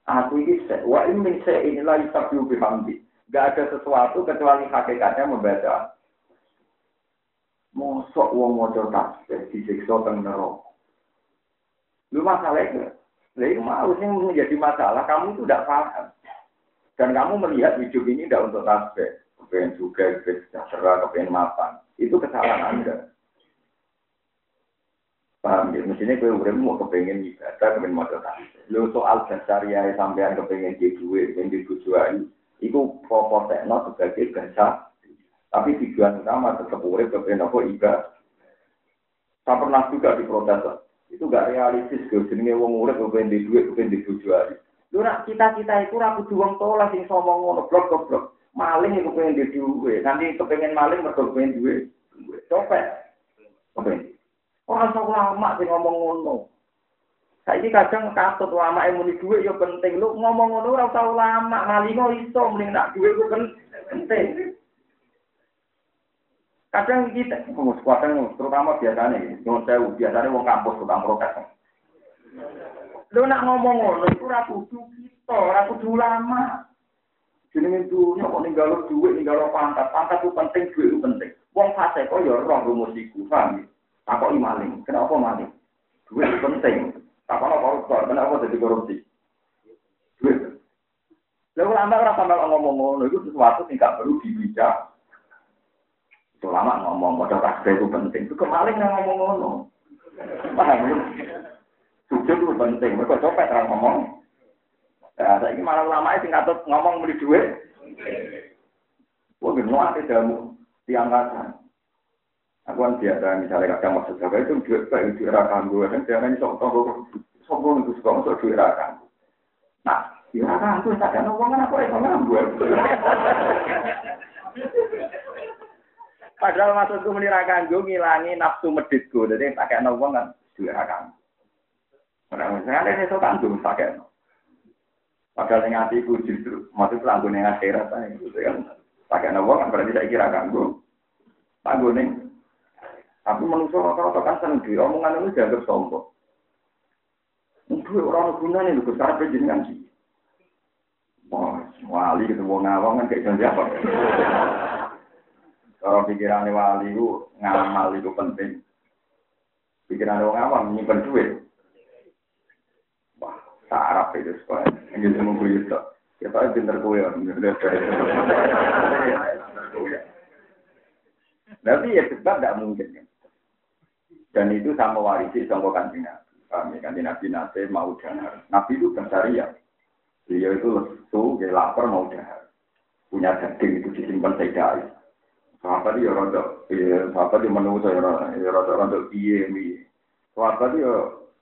Aku ini sek wa in min inilah yusabihu bihamdi. Gak ada sesuatu kecuali hakikatnya membaca. Mosok wong maca tasbih disiksa teng neraka. Lu masalahnya, itu mau sih menjadi masalah, kamu itu tidak paham. Dan kamu melihat hidup ini tidak untuk tasbih. Kepengen juga, kepengen sejahtera, kepengen mapan. Itu kesalahan Anda. Paham ya? Mestinya gue udah mau kepengen ibadah, kepengen tasbih. Lu soal ya sampean kepengen di duit, kepengen di tujuan, itu proporsional sebagai bahasa. Tapi tujuan utama tetap urip kepengen apa ibadah. Saya pernah juga di protes, itu gak realistis, gue jenenge wong urip kepengen di duit, kepengen di tujuan. Lu nak cita-cita itu ragu juang tolak sing somong ngono blok blok. Maling itu pengen di duit, nanti kepengen maling mergo pengen duit. Copet. Kepengen. Orang usah ulama sing ngomong ngono. Saiki kadang katut yang muni dhuwit ya penting. Lu ngomong ngono ora usah ulama, malingo iso mending nak dhuwit ku penting. Kadang kita, oh, kadang terutama biasanya, nyuwun sewu, biasanya wong kampus tukang protes. Lu nak ngomong ngono iku ora kudu kita, ora kudu ulama. Jenenge dunya kok ninggalo dhuwit, ninggalo pangkat. Pangkat itu penting, dhuwit itu penting. Wong fase kok ya roh rumus iku, paham Takok maling. Kenapa maling? Duit penting. Takok koruptor? Kenapa jadi korupsi? Duit. Lalu lama orang sampai ngomong ngono itu sesuatu yang gak perlu. Itu lama ngomong modal tasbih itu penting. Itu kemaling yang ngomong ngono. Paham ya? Sujud itu penting. Mereka copet orang ngomong. Nah, saya ini malah lama itu nggak ngomong beli duit. Wah, gini, ada jamu tiang kaca. Aku kan biasa misalnya kadang maksud jaga itu duit kayak duit rakan gue kan jangan ini sok toko sombong itu suka masuk duit rakan. Nah, di rakan tuh tak ada uang kan aku itu ngambur. Padahal maksudku menirakan gue ngilangi nafsu meditku, jadi kayak uang kan duit rakan. Nah, misalnya ini sok tanggung pakai. Padahal yang hatiku justru maksud tanggung yang akhirat gitu kan. Pakai uang kan berarti saya kira kan gue. Tanggung nih tapi manusia rata-rata kan seneng di omongan itu dianggap sombong. Itu orang gunanya itu sekarang berjenengan sih. Wah, wali gitu, wong ngawang kan kayak janji apa? Kalau pikirannya wali itu ngamal itu penting. Pikiran orang awam nyimpen duit. Wah, sarap itu sekolah. Ini semua gue itu. Kita pinter kue ya. Nanti ya sebab tidak mungkin. Ya. Dan itu sama warisi sama kanjeng Nabi. Kami kanjeng Nabi nanti mau dahar. Nabi itu bersyariah. Beliau itu lesu, dia lapar mau dahar. Punya daging itu disimpan sedai. Sahabat dia rontok, sahabat dia menunggu saya rontok rontok piye piye. Sahabat dia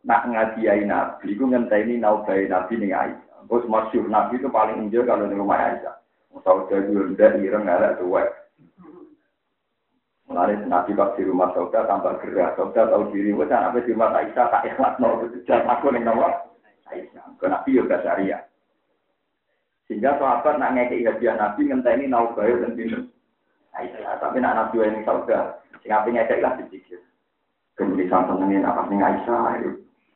nak ngadiai Nabi, itu ngenteni naubai Nabi nih Aisyah. Bos masyur Nabi itu paling enjoy kalau di rumah Aisyah. Tahu jadi udah ireng ada Mulai Nabi pas di rumah Sauda tambah gerak. Sauda tahu diri, wes apa di rumah Aisyah tak ikhlas mau jangan aku nih nomor Aisyah. Ke Nabi juga syariah. Sehingga sahabat nak ngekei hadiah Nabi ngenteni nau bayu dan binu Aisyah. Tapi nak Nabi ini Sauda, sing apa ngekei lah dipikir. Kemudian sampai ini apa sih Aisyah?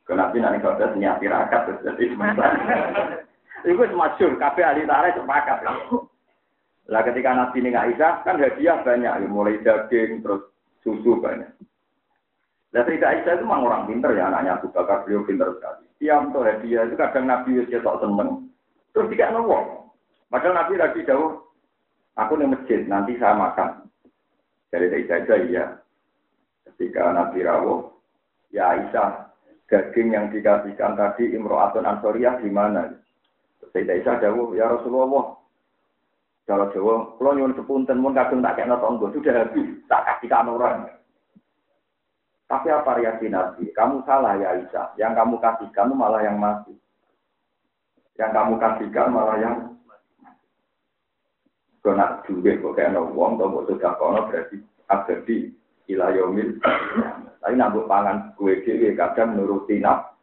Ke Nabi nanti Sauda senyap tirakat terus jadi sementara. Itu masyur, kafe ahli tarik sepakat. Lah ketika Nabi ini Aisyah kan hadiah banyak, ya, mulai daging terus susu banyak. Lah Sayyidah Aisyah itu memang orang pinter ya anaknya Abu Bakar beliau pinter sekali. Tiap untuk hadiah itu kadang Nabi itu sok seneng. Terus tidak nongol. Padahal Nabi lagi jauh, aku nih masjid nanti saya makan. Jadi Sayyidah Aisyah iya. Ketika Nabi rawuh, ya Aisyah daging yang dikasihkan tadi Imro'atun Ansoriyah di mana? Sayyidah Aisyah jauh, ya Rasulullah, kalau Jawa, kalau nyuwun sepunten mun kadung tak kena tonggo sudah habis, tak kasih orang. Tapi apa reaksi Nabi? Kamu salah ya Aisyah. Yang kamu kasihkan malah yang mati. Yang kamu kasihkan malah yang Kau nak duit kok kayak uang, atau buat sudah kono berarti abadi ilayomil. Tapi nak pangan kue kue kadang nuruti nak.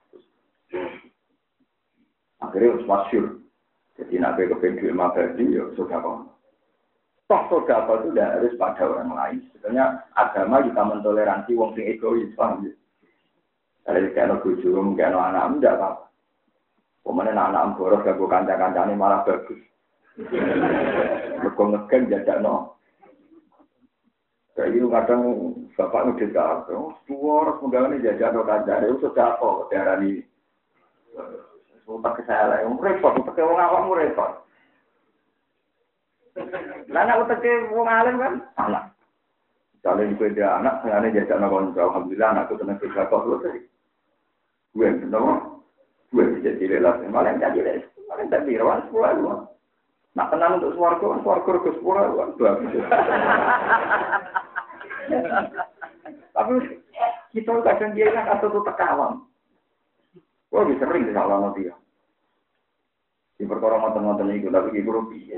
Akhirnya harus masyur. Jadi nak ke duit mabadi, ya sudah kono. Toh sodako itu tidak harus pada orang lain. Sebenarnya agama kita mentoleransi wong sing egois, paham ya? Kalau kayak no bujum, kayak no anak, tidak apa-apa. Kemudian anak boros gak kanca-kancane malah bagus. Mereka ngegen jajak no. Kayak kadang bapak ngedit ke aku, tua harus menggawani jajak no kancane, itu sudah apa darah ini. Sumpah ke saya lah, repot, pakai wong awakmu repot. Lah nek uteke wong alim kan anak. Kalau ibu dia anak, sengaja jajak nongol. Alhamdulillah anakku tenang kerja kok lu tadi. Gue kenapa? Gue bisa jadi relasi. Malah jadi relasi. Malah jadi rawan sepuluh dua. Nak tenang untuk suarga, suarga ke sepuluh dua. Tapi kita kadang dia kan atau tuh tekawan. Gue bisa sering disalah sama dia. Di perkara ngotot-ngotot itu, tapi ibu rugi.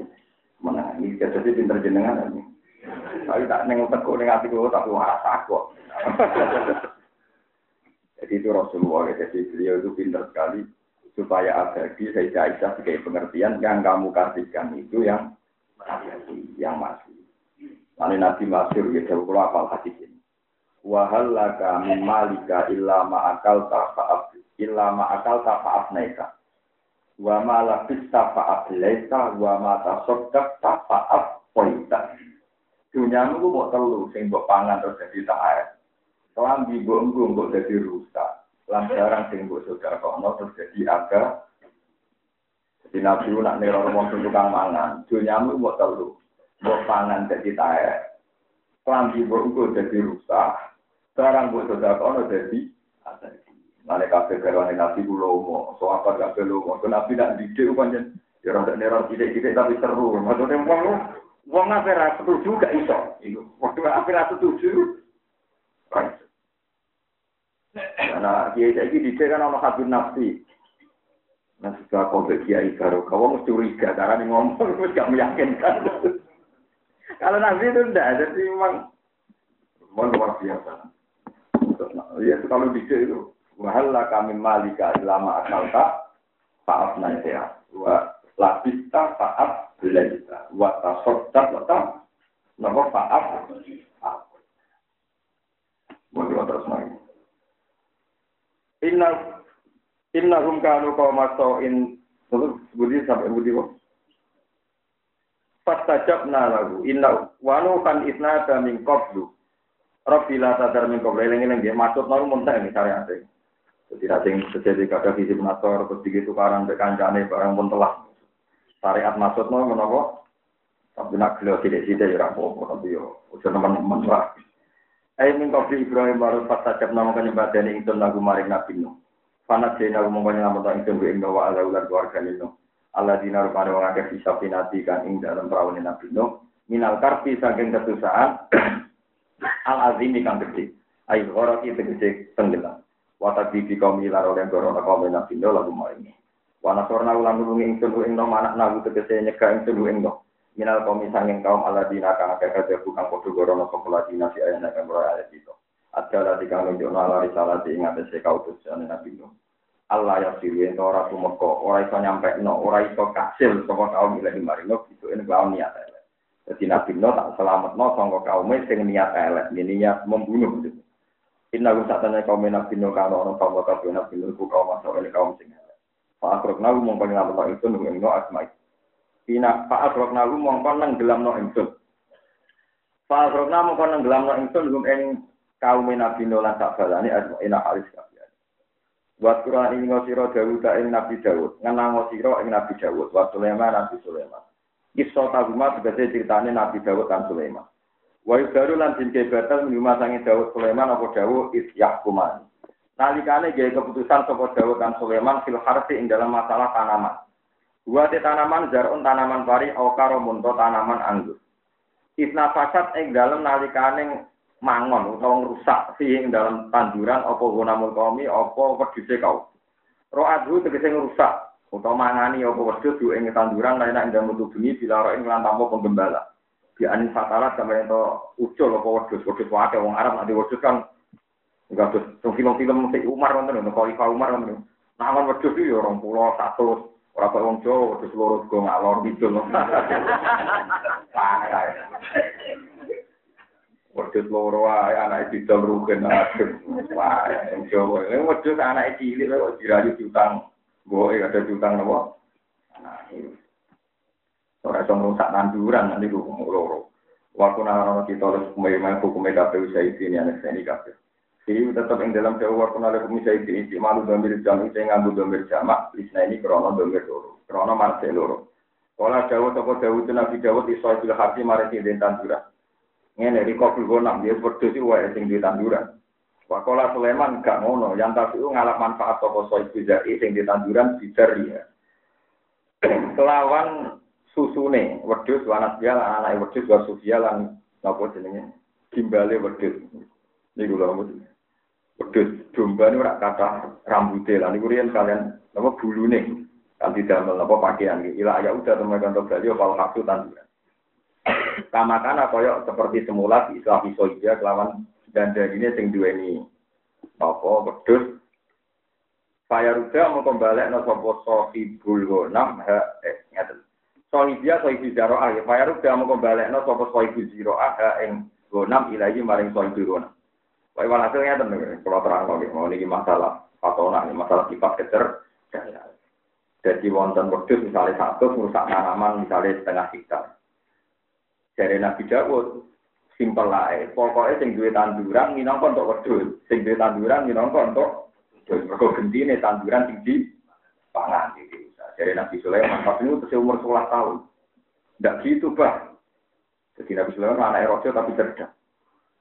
Mana ini jadi pinter jenengan ini. Tapi tak neng teko neng hati gue tapi waras aku. Jadi itu Rasulullah, jadi beliau itu pinter sekali supaya abadi saya Aisyah sebagai pengertian yang kamu kasihkan itu yang yang masih. Lalu Nabi Masyur ya jauh kalau hadis ini. Wahal laka malika illa ma'akal ta'fa'af illa ma'akal ta'fa'af naika wa ma labista fa'at laisa wa ma tasaddaq fa'at poita dunia itu mau telu sing mbok pangan terus jadi taat kelambi mbok engko mbok jadi rusak. Lantaran sing mbok kono terus jadi aga. Jadi nabi nak neror wong tukang mangan. Dunia itu mau telu mbok pangan jadi taat kelambi mbok engko jadi rusak. Barang mbok saudara kono jadi ada Nane kafe garwane nabi kulo so apa kafe lo mau, so nabi nak didik pancen, ya rada neror tidak-tidak tapi seru. Maksudnya wong wong apa ra setuju gak iso. Iku waktu apa ra setuju. Karena kiai saiki didik kan ono habib nafsi. Nah, sudah kau kiai baru, kau mesti curiga cara ngomong, terus gak meyakinkan. Kalau nabi itu enggak, jadi memang, memang luar biasa. Ya, kalau didik itu, Wahalla kami malika ilama akalta faaf nantia. Wa labista faaf belaita. Wa tasoddat wa ta nopo faaf. Mau terus lagi. Inna Inna hum kanu qawma in budi sampai budi kok. Fastajabna lagu inna wanu kan isna min qablu. Rabbi la tadar min qablu eling-eling maksud nang muntah karya asing. Jadi nanti terjadi kada visi nasor, terus begitu karan bekancane barang pun telah. Syariat maksud no menopo. Tapi nak gelo tidak tidak ya rapo, tapi yo udah teman-teman lah. Ayo min kopi Ibrahim baru pas sajab nama penyembah ini itu lagu maring nabi no. Panat jadi lagu mengkanya nama tak itu gue ingin ala ular keluarga nino. Allah dinar pada orang akeh bisa pinati kan ing dalam perawan nabi no. Minal karpi saking kesusahan al azimi kang gede. Ayo orang itu gede tenggelam. Wata bibi kaum ilar oleh gorono kaum nabi ndo lagu maringi. Wana sorna ulang nulung ing tulu ing nom anak nabu tegese nyegah ing tulu ing nom. Minal kaum sanging kaum aladina kang akeh kaje bukan podo gorono kepala dina si ayana kang ora ayat itu. Ada lati kang nunjukno ala risalah di ing atese kautus ane nabi ndo. Allah ya siri ento ora tumeka, ora iso nyampe no, ora iso kasil saka kaum ilahi maringo itu ing kaum niat elek. Jadi nabi ndo tak selamat no sangka kaum sing niat elek, niat membunuh gitu. Inna kum satana kaum nabi no kano ono kaum kabeh nabi no ku kaum masuk ini kaum sing Pak akrok nalu mongko nyelamet itu nung ing no asmai. Ina Pak akrok nalu mongko nang gelam no ingsun. Pak akrok nalu mongko nang gelam no ingsun nung ing kaum nabi no lan sak balane asmaina halis kabeh. Buat Quran ini ngosiro Dawud ing Nabi Dawud, ngenang ngosiro ing Nabi Dawud, wa Sulaiman Nabi Sulaiman. Kisah taguma sebagai ceritanya Nabi Dawud dan Sulaiman. Wa baru lan din batal minuma sangi Daud Sulaiman apa Daud is yahkuman. Nalikane gaya keputusan saka Daud dan Sulaiman fil harfi ing dalam masalah tanaman. Dua te tanaman zarun tanaman pari au karo munto tanaman anggur. Isna fasad ing dalam nalikane mangon utawa ngrusak sing dalam tanduran apa gunamul kaumi apa wedhuse kau. Ro'adhu tegese ngrusak utawa mangani apa wedhus ing tanduran lain ing dalam bengi bila ro ing lan penggembala. di anisatara sampai itu ucul apa wajud, wajud wakil, orang Arab nanti wajud kan enggak tuh, itu film-film si Umar nonton, itu kalifa Umar nonton nah kan wajud itu orang pulau, satu orang tua orang Jawa, wajud seluruh juga ngalor gitu parah. Wajud loro wae anak itu jam rugen wah yang Jawa, ini wajud anak cilik, kok dirayu diutang. Gue ada diutang nopo nah Ora iso ngrusak tanduran nanti ku loro. Waktu nang kita harus hukumnya hukumnya KPU saya ini anak saya ini. Jadi tetap yang dalam jawab waktu nale bumi saya ini malu domir jam saya ngambil domir jamak. Isna ini krono domir loro, krono marse loro. Kalau jauh toko jauh itu nabi jauh di soal bila hati mari sing tanduran. Ngene di kopul gonam dia berdua sih wae sing di tanduran. Wakola Sulaiman gak ngono, yang tapi ngalap manfaat toko soal bila sing di tanduran bijar dia. Kelawan susune wedhus wanas dia anak wedhus wa sufia lan napa jenenge gimbale wedhus. Niku lho Wedhus domba ora kata rambutnya lah niku riyen kalian apa bulune kan tidak apa pakaian iki. Ila ya udah temen kantor bali opal haktu tanduran. Kamakana koyo seperti semula di Islam Isoida kelawan dan ini sing duweni apa wedhus Saya ruda mau kembali no sopo sohibul gonam ha eh ngeten. Sohibia sohibi jaroah ya. Ruda mau kembali no sopo sohibu jiroah ha ing gonam ilahi maring sohibu gonam. Wah, hasilnya temen, kalau terang lagi, mau ini masalah patona, ini masalah sifat kecer. Jadi wonten wedhus misalnya satu merusak tanaman misalnya setengah hektar. Dari Nabi Dawud, simpel lah, pokoknya sing duwe tanduran minangka untuk wedhus, sing duwe tanduran minangka untuk wedhus. Mergo gentine tanduran sing di pangan iki. Dari Nabi Sulaiman, pas itu terus umur 11 tahun. Tidak gitu, Bah. Jadi Nabi Sulaiman anak erojo tapi cerdas.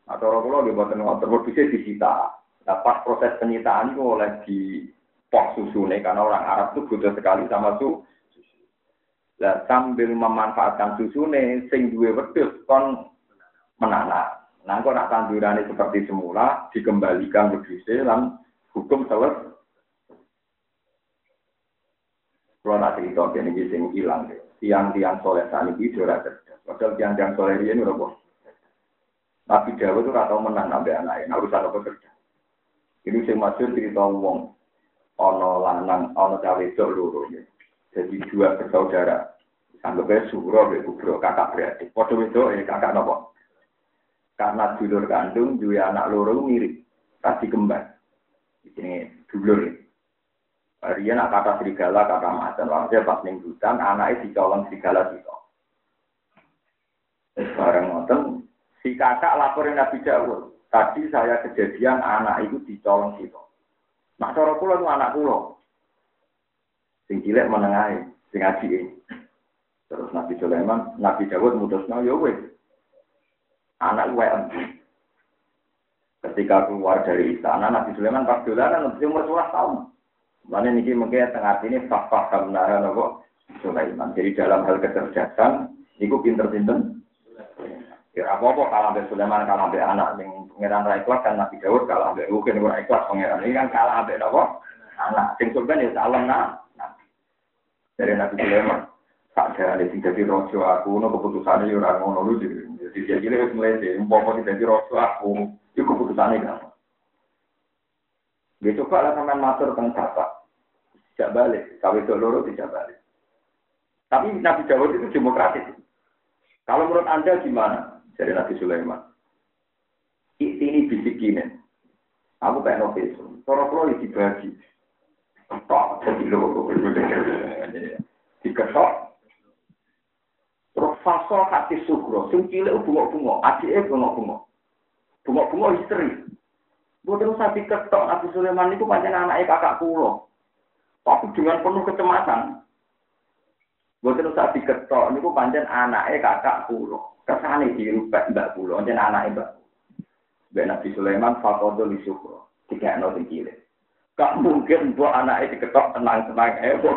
Atau orang pulau di buatan ngotor, bisa disita. Nah, pas proses penyitaan itu oleh di pos susu nih, karena orang Arab itu butuh sekali sama susu. Nah, sambil memanfaatkan susu nih, sing duwe wedus kon menanak. Nah, kok nak tanduran seperti semula, dikembalikan ke dan hukum selesai. Kalau nanti cerita ini sing hilang, tiang-tiang soleh saat ini sudah cerdas. Padahal tiang-tiang soleh ini udah Nabi Dawa itu ratau menang nabi anaknya, nah urusan apa kerja. Ini saya masuk cerita wong, ono lanang, ono cawe itu luru. Jadi dua bersaudara, anggapnya suro, kubro, kakak beradik. Waduh itu, eh, kakak nopo. Karena dulur kandung, dua anak loro mirip, kasih kembar. Ini dulur. Rian kata serigala, kata macan. Walhasil pas ning hutan, anaknya dicolong serigala itu. Bareng ngoten, Si kakak laporin Nabi Dawud. Tadi saya kejadian anak itu dicolong situ. Nah, cara pulau itu anak pulau. Sing cilik menengahi, sing ngaji Terus Nabi Sulaiman, Nabi Dawud mutusnya, ya. Anak gue Ketika keluar dari istana, Nabi Sulaiman pas dolanan umur 11 tahun. Mana ini mungkin tengah ini fah-fah kebenaran apa Sulaiman. Jadi dalam hal kecerdasan, itu pinter-pinter Ya apa-apa kalah be Sulaiman kalah be anak yang pangeran ra ikhlas kan Nabi Daud kalah be mungkin ora ikhlas pangeran ini kan kalah be napa? Anak sing sultan ya salam nah. Dari Nabi Sulaiman ada sing dadi rojo aku no keputusannya yo ora ngono lu jadi dia gini wis mlete umpama dadi rojo aku itu keputusannya kan. Dia coba lah sampean matur tentang. Tidak balik, kawin loro tidak balik. Tapi Nabi Dawud itu demokratis. Kalau menurut Anda gimana? dari Nabi Sulaiman. Ini bisikin. Aku pengen novel. Kalau kalau dibagi. Tok, jadi lo. Diketok. Terus fasol hati sugro. Sing cilik bunga-bunga. Adiknya bunga-bunga. Bunga-bunga istri. Bukan usah diketok Nabi Sulaiman itu panjang anaknya kakak pulau. Tapi dengan penuh kecemasan. Bukan usah diketok. Ini panjang anaknya kakak pulau. Kesane dirubah mbak pulau, jadi anak mbak. Mbak Nabi Sulaiman fakodo li syukro, tiga no tinggi. Gak mungkin buat anak itu ketok tenang-tenang heboh.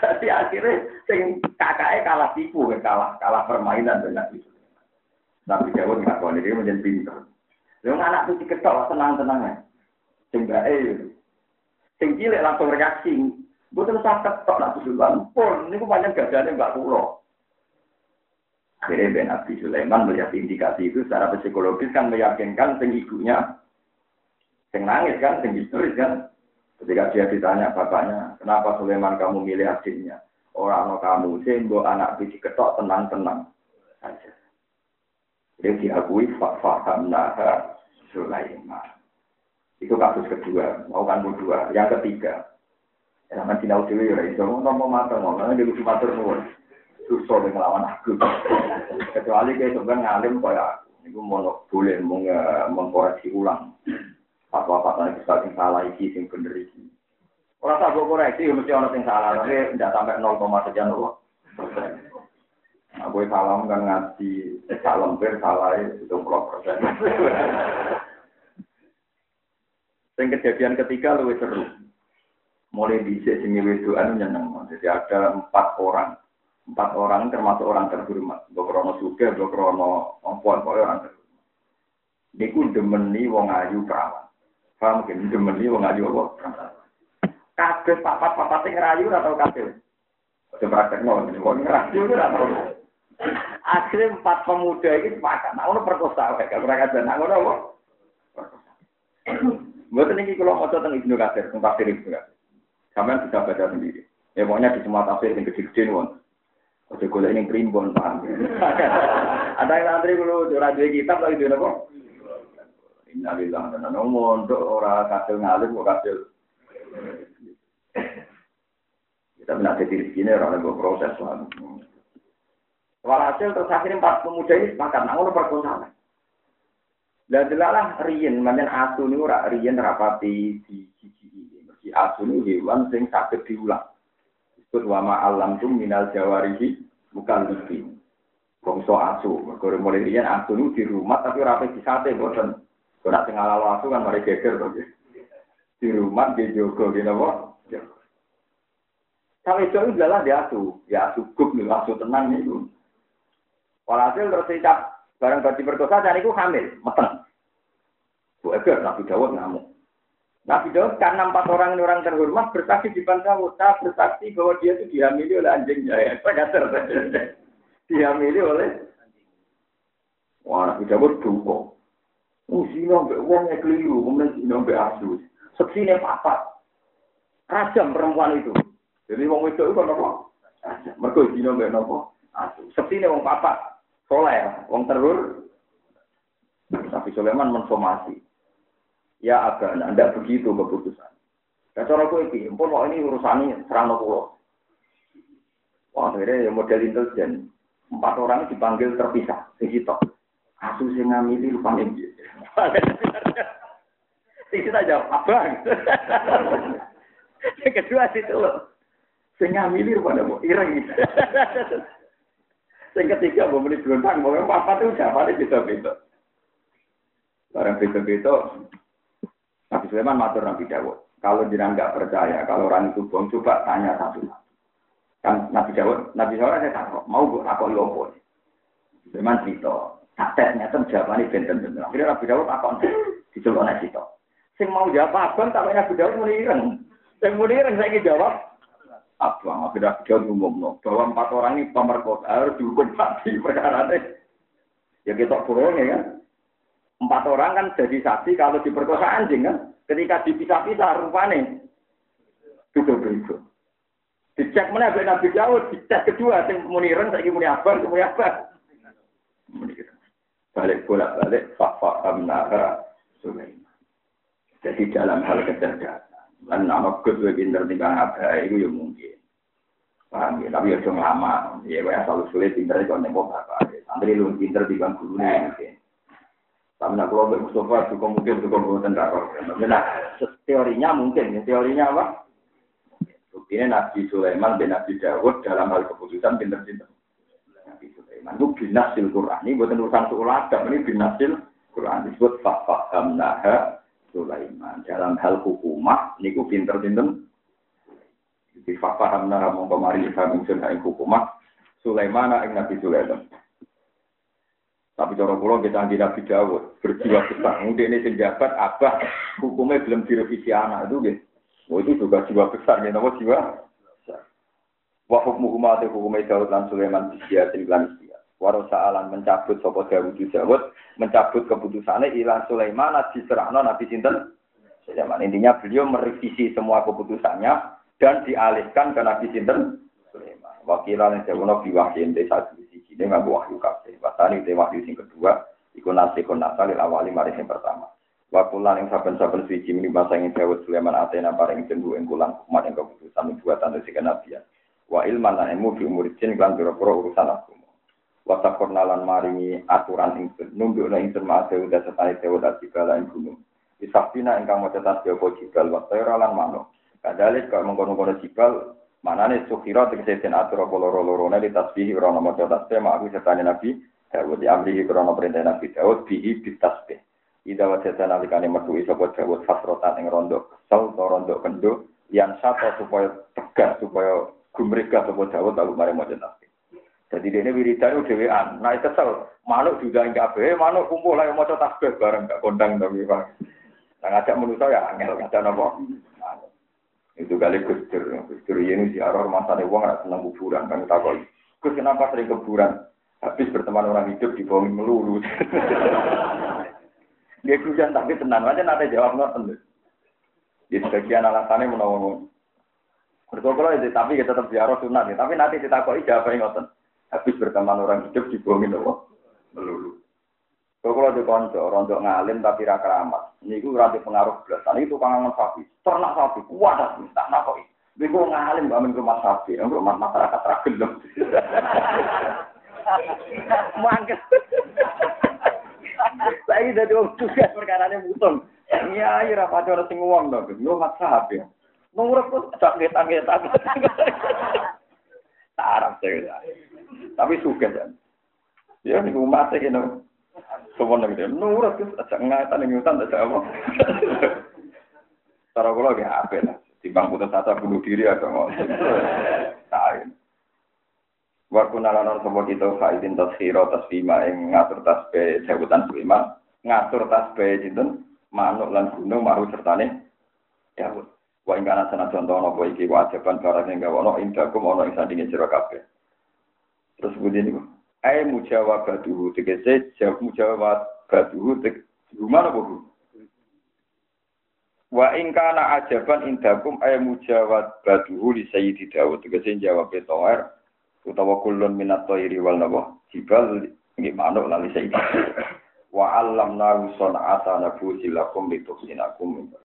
Jadi akhirnya sing kakaknya kalah tipu, kalah kalah permainan dengan Nabi Sulaiman. Nabi Dawud ngakoni dia menjadi pinter. Lalu anak itu diketok tenang-tenang ya. Sing bae. Sing cilik langsung reaksi. Betul sakit tok nak Sulaiman. Pun niku panjang gadane Mbak Kulo. Akhirnya Ben Nabi Sulaiman melihat indikasi itu secara psikologis kan meyakinkan sing ibunya sing nangis kan, sing historis kan. Ketika dia ditanya bapaknya, kenapa Sulaiman kamu milih adiknya? Orang no kamu, sembo anak biji ketok tenang-tenang saja. Jadi diakui faham naha Sulaiman. Itu kasus kedua, mau kan kedua. Yang ketiga, ya kan sinau dewi ya, itu mau mata ngomong, dia lucu matur nuwun. Susah dengan lawan aku. Kecuali kayak sebenarnya ngalim kayak aku. Ini mau boleh mengkoreksi ulang fatwa-fatwa yang bisa salah iki sing bener iki. Orang tak gue koreksi, ya mesti orang yang salah, tapi tidak sampai 0, sekian loh. Nah, gue salam kan ngaji, eh, salam ber salah itu puluh persen. Yang kejadian ketiga lebih seru. Mulai di sini wedoan nyeneng. Jadi ada empat orang. Empat orang termasuk orang terhormat. Bokrono suga, bokrono ompon, orang terhormat. Niku demeni wong ayu perawan. Paham mungkin demeni wong ayu apa? Kabeh papat-papat sing ngerayu ora tau kabeh. Ojo praktekno wong ngerayu ora tau. Akhirnya empat pemuda ini sepakat. Nah, ono perkosa wae, gak pernah kajian. Nah, ono apa? Mboten iki kula maca teng Ibnu Katsir, teng tafsir Ibnu Katsir. Sampeyan bisa baca sendiri. Ya pokoknya di semua tafsir yang gede-gede won. Ojo golek ning primbon, paham. Ada yang antri kulo ora duwe kitab lagi duwe apa? Innalillah dan mondok ora kasil ngalim kok kasil. Kita benar jadi rezeki orang yang proses lah. Walhasil terus akhirnya empat pemuda ini sepakat, nah ngono perkosaan. Dan delalah riyen, manjen asu ini ora riyen rapati di ini. Mergi asu ini hewan sing sakit diulang. Disebut wama alam tuh minal jawarihi bukan lebih. Bongso asu, mergo mulai riyen asu ini di rumah tapi rapi di sate boten. Kena sing ala asu kan mari geger to Di rumah di jogo gitu apa? Sampai itu adalah dia asu, ya asu guk nih, asu tenang itu. Walhasil terus barang bagi perkosa dan itu hamil, meteng. Bu Eger, Nabi Dawud ngamuk. Nabi Dawud karena empat orang ini orang terhormat bersaksi di depan tak bersaksi bahwa dia itu dihamili oleh anjingnya. Ya, saya dihamili oleh Wah, Nabi Dawud duka. Oh, zina mbek wong keliru, kemudian zina mbek asu. Seksine papat. Rajam perempuan itu. Jadi wong itu itu apa? Rajam. Mereka zina mbek apa? Asu. Seksine wong papat. Soleh, wong terur. Tapi Sulaiman mensomasi. Ya agak, anda begitu keputusan. Ya cara aku ini, pun ini urusannya serana pulau. Wah, akhirnya ya model intelijen. Empat orang dipanggil terpisah, di situ. Asu sing ngamili rupanya Itu kita jawab abang. Yang kedua itu loh. Sing ngamili rupanya mau ireng. Yang ketiga mau beli berontang, mau apa itu siapa nih beda-beda. Barang beda-beda. Nabi Sulaiman matur Nabi Dawud. Kalau jangan nggak percaya, kalau orang itu bohong, coba tanya satu Kan Nabi Dawud, Nabi Sulaiman saya takut, mau gue takut lopo. Sulaiman cerita, tak nyata jawabannya benten-benten. Akhirnya Nabi Dawud takut, dicelok nasi itu. Sing mau jawab abang, tapi Nabi Dawud mau ireng. Sing mau ireng, saya jawab. Abang, akhirnya Dawud ngomong, bahwa empat orang ini pemerkosa harus dihukum mati perkara. Ya kita bohong ya kan. Empat orang kan jadi saksi kalau diperkosa anjing kan. Ketika dipisah-pisah rupanya. Itu begitu. Dicek mana Nabi Nabi Daud, dicek kedua, sing muni ireng, saya muni abang, muni abang. Balik bolak balik, fakfa amnara Sulaiman. Jadi dalam hal kecerdasan, dan nama gue pinter tinggal apa itu ya mungkin. Paham ya, tapi ya cuma lama. Ya, gue asal sulit pinter itu nembok apa. Santri lu pinter tinggal guru mungkin. Tapi nak kalau Mustafa juga mungkin juga buatan darah. Nah, teorinya mungkin, ya. teorinya apa? Buktinya Nabi Sulaiman dan Nabi Dawud dalam hal keputusan pinter-pinter. Nabi Sulaiman itu binasil Quran. Ini buatan urusan seulagam, ini binasil Quran. Disebut faham naha Sulaiman. Dalam hal hukumah, ini ku pinter-pinter. Jadi faham naha mongkomari kami sunnah hukumah. Sulaiman ing Nabi Sulaiman. Tapi cara kula kita canggih Nabi Dawud, berjiwa besar. Mungkin ini penjabat abah hukumnya belum direvisi anak itu gitu. Oh itu juga jiwa besar ya, nama jiwa Wa hukmu umat hukumnya Dawud lan Sulaiman bisiatin lan istia. Warosa'alan mencabut sopo Dawud Dawud, mencabut keputusannya ilah Sulaiman diserahno Nabi Sinten. Sulaiman. Intinya beliau merevisi semua keputusannya dan dialihkan ke Nabi Sinten. Sulaiman. Wakilan yang jauh biwahyin desa ini nggak wahyu kabeh. Wasani te wahyu sing kedua, iku nasikun nasalil awali mari yang pertama. Wakulan yang saben-saben suci ini bahasa yang Dawud Sulaiman Atena paring jendu ing kulan umat yang keputusan buatan dari nabiyan. Wa ilman lan ilmu fi umur jin lan pira-pira urusan agama. Wa takornalan maringi aturan ing numbukna ing terma udah setane Dawud segala ing gunung. Isafina ingkang maca tasbih apa jibal wa tayra lan manuk. Kadalik kok mengkono-kono jibal Manane sukhira tegese den atur apa loro-lorone di tasbih ora nama tasbih mak aku sertane Nabi Dawud di amri krono perintah Nabi Dawud bihi di tasbih. Ida wajata nalikane metu sapa Dawud fasrotan ing rondo kesel to rondo kendo yang satu supaya tegas supaya gumrega sapa Dawud lalu mari maca tasbih. Jadi dia ini wiridan dhewean. Nah kesel, manuk juga enggak kabeh, manuk kumpul ayo maca tasbih bareng gak kondang tapi Pak. Nah ngajak manusia ya angel ngajak napa? Itu kali Gusdur, Gusdur ini ziarah rumah sana uang nggak senang kuburan, kan takoi. Gus kenapa sering kuburan? Habis berteman orang hidup di bawah melulu. Dia hujan tapi tenang aja nanti jawab nonton. Di sebagian alasannya menolong. Itu tapi kita tetap ziarah sunat ya. Tapi nanti ditakoi jawab ngoten. Habis berteman orang hidup di bawah melulu. Kalau di konco, rontok ngalim tapi ra keramat. Ini gue rantai pengaruh belas. Itu kangen sapi, ternak sapi, kuat tak nakoi. Ini gue ngalim main rumah sapi, yang rumah masyarakat ragil dong. Mangket. Saya jadi orang tugas perkara ini mutung. Iya, iya, rapat orang sing uang dong. Lu mak sapi. Nunggu pun tak kita Arab saya. Tapi suka kan. Ya ini rumah saya kena. Semua yang dia nurut. Ajak ngaitan yang ngutan. Ajak apa. Cara aku lagi hape lah. Timbang putus asa bunuh diri atau ngomong. Tahin. Waktu nalanan sebuah kita. Fahidin tas hiro tas ngatur tasbih be. Sebutan. Ngatur tasbih be. Manuk lan gunung. Maru sertane. Dawud. Wa ing kana sana contoh nopo iki wajiban barang yang gawe ono indakum ono ing sandinge sira kabeh. Terus budi niku? Ay mujawabatuhu tegese jawab mujawabatuhu tek gimana bu? Wa in kana ajaban indakum ay mujawabatuhu li sayyidi Dawud tegese jawab toer utawa kulun minat thairi wal nawa jibal manuk lan sayyidi wa alam nahu son'ata nabusi lakum litusinakum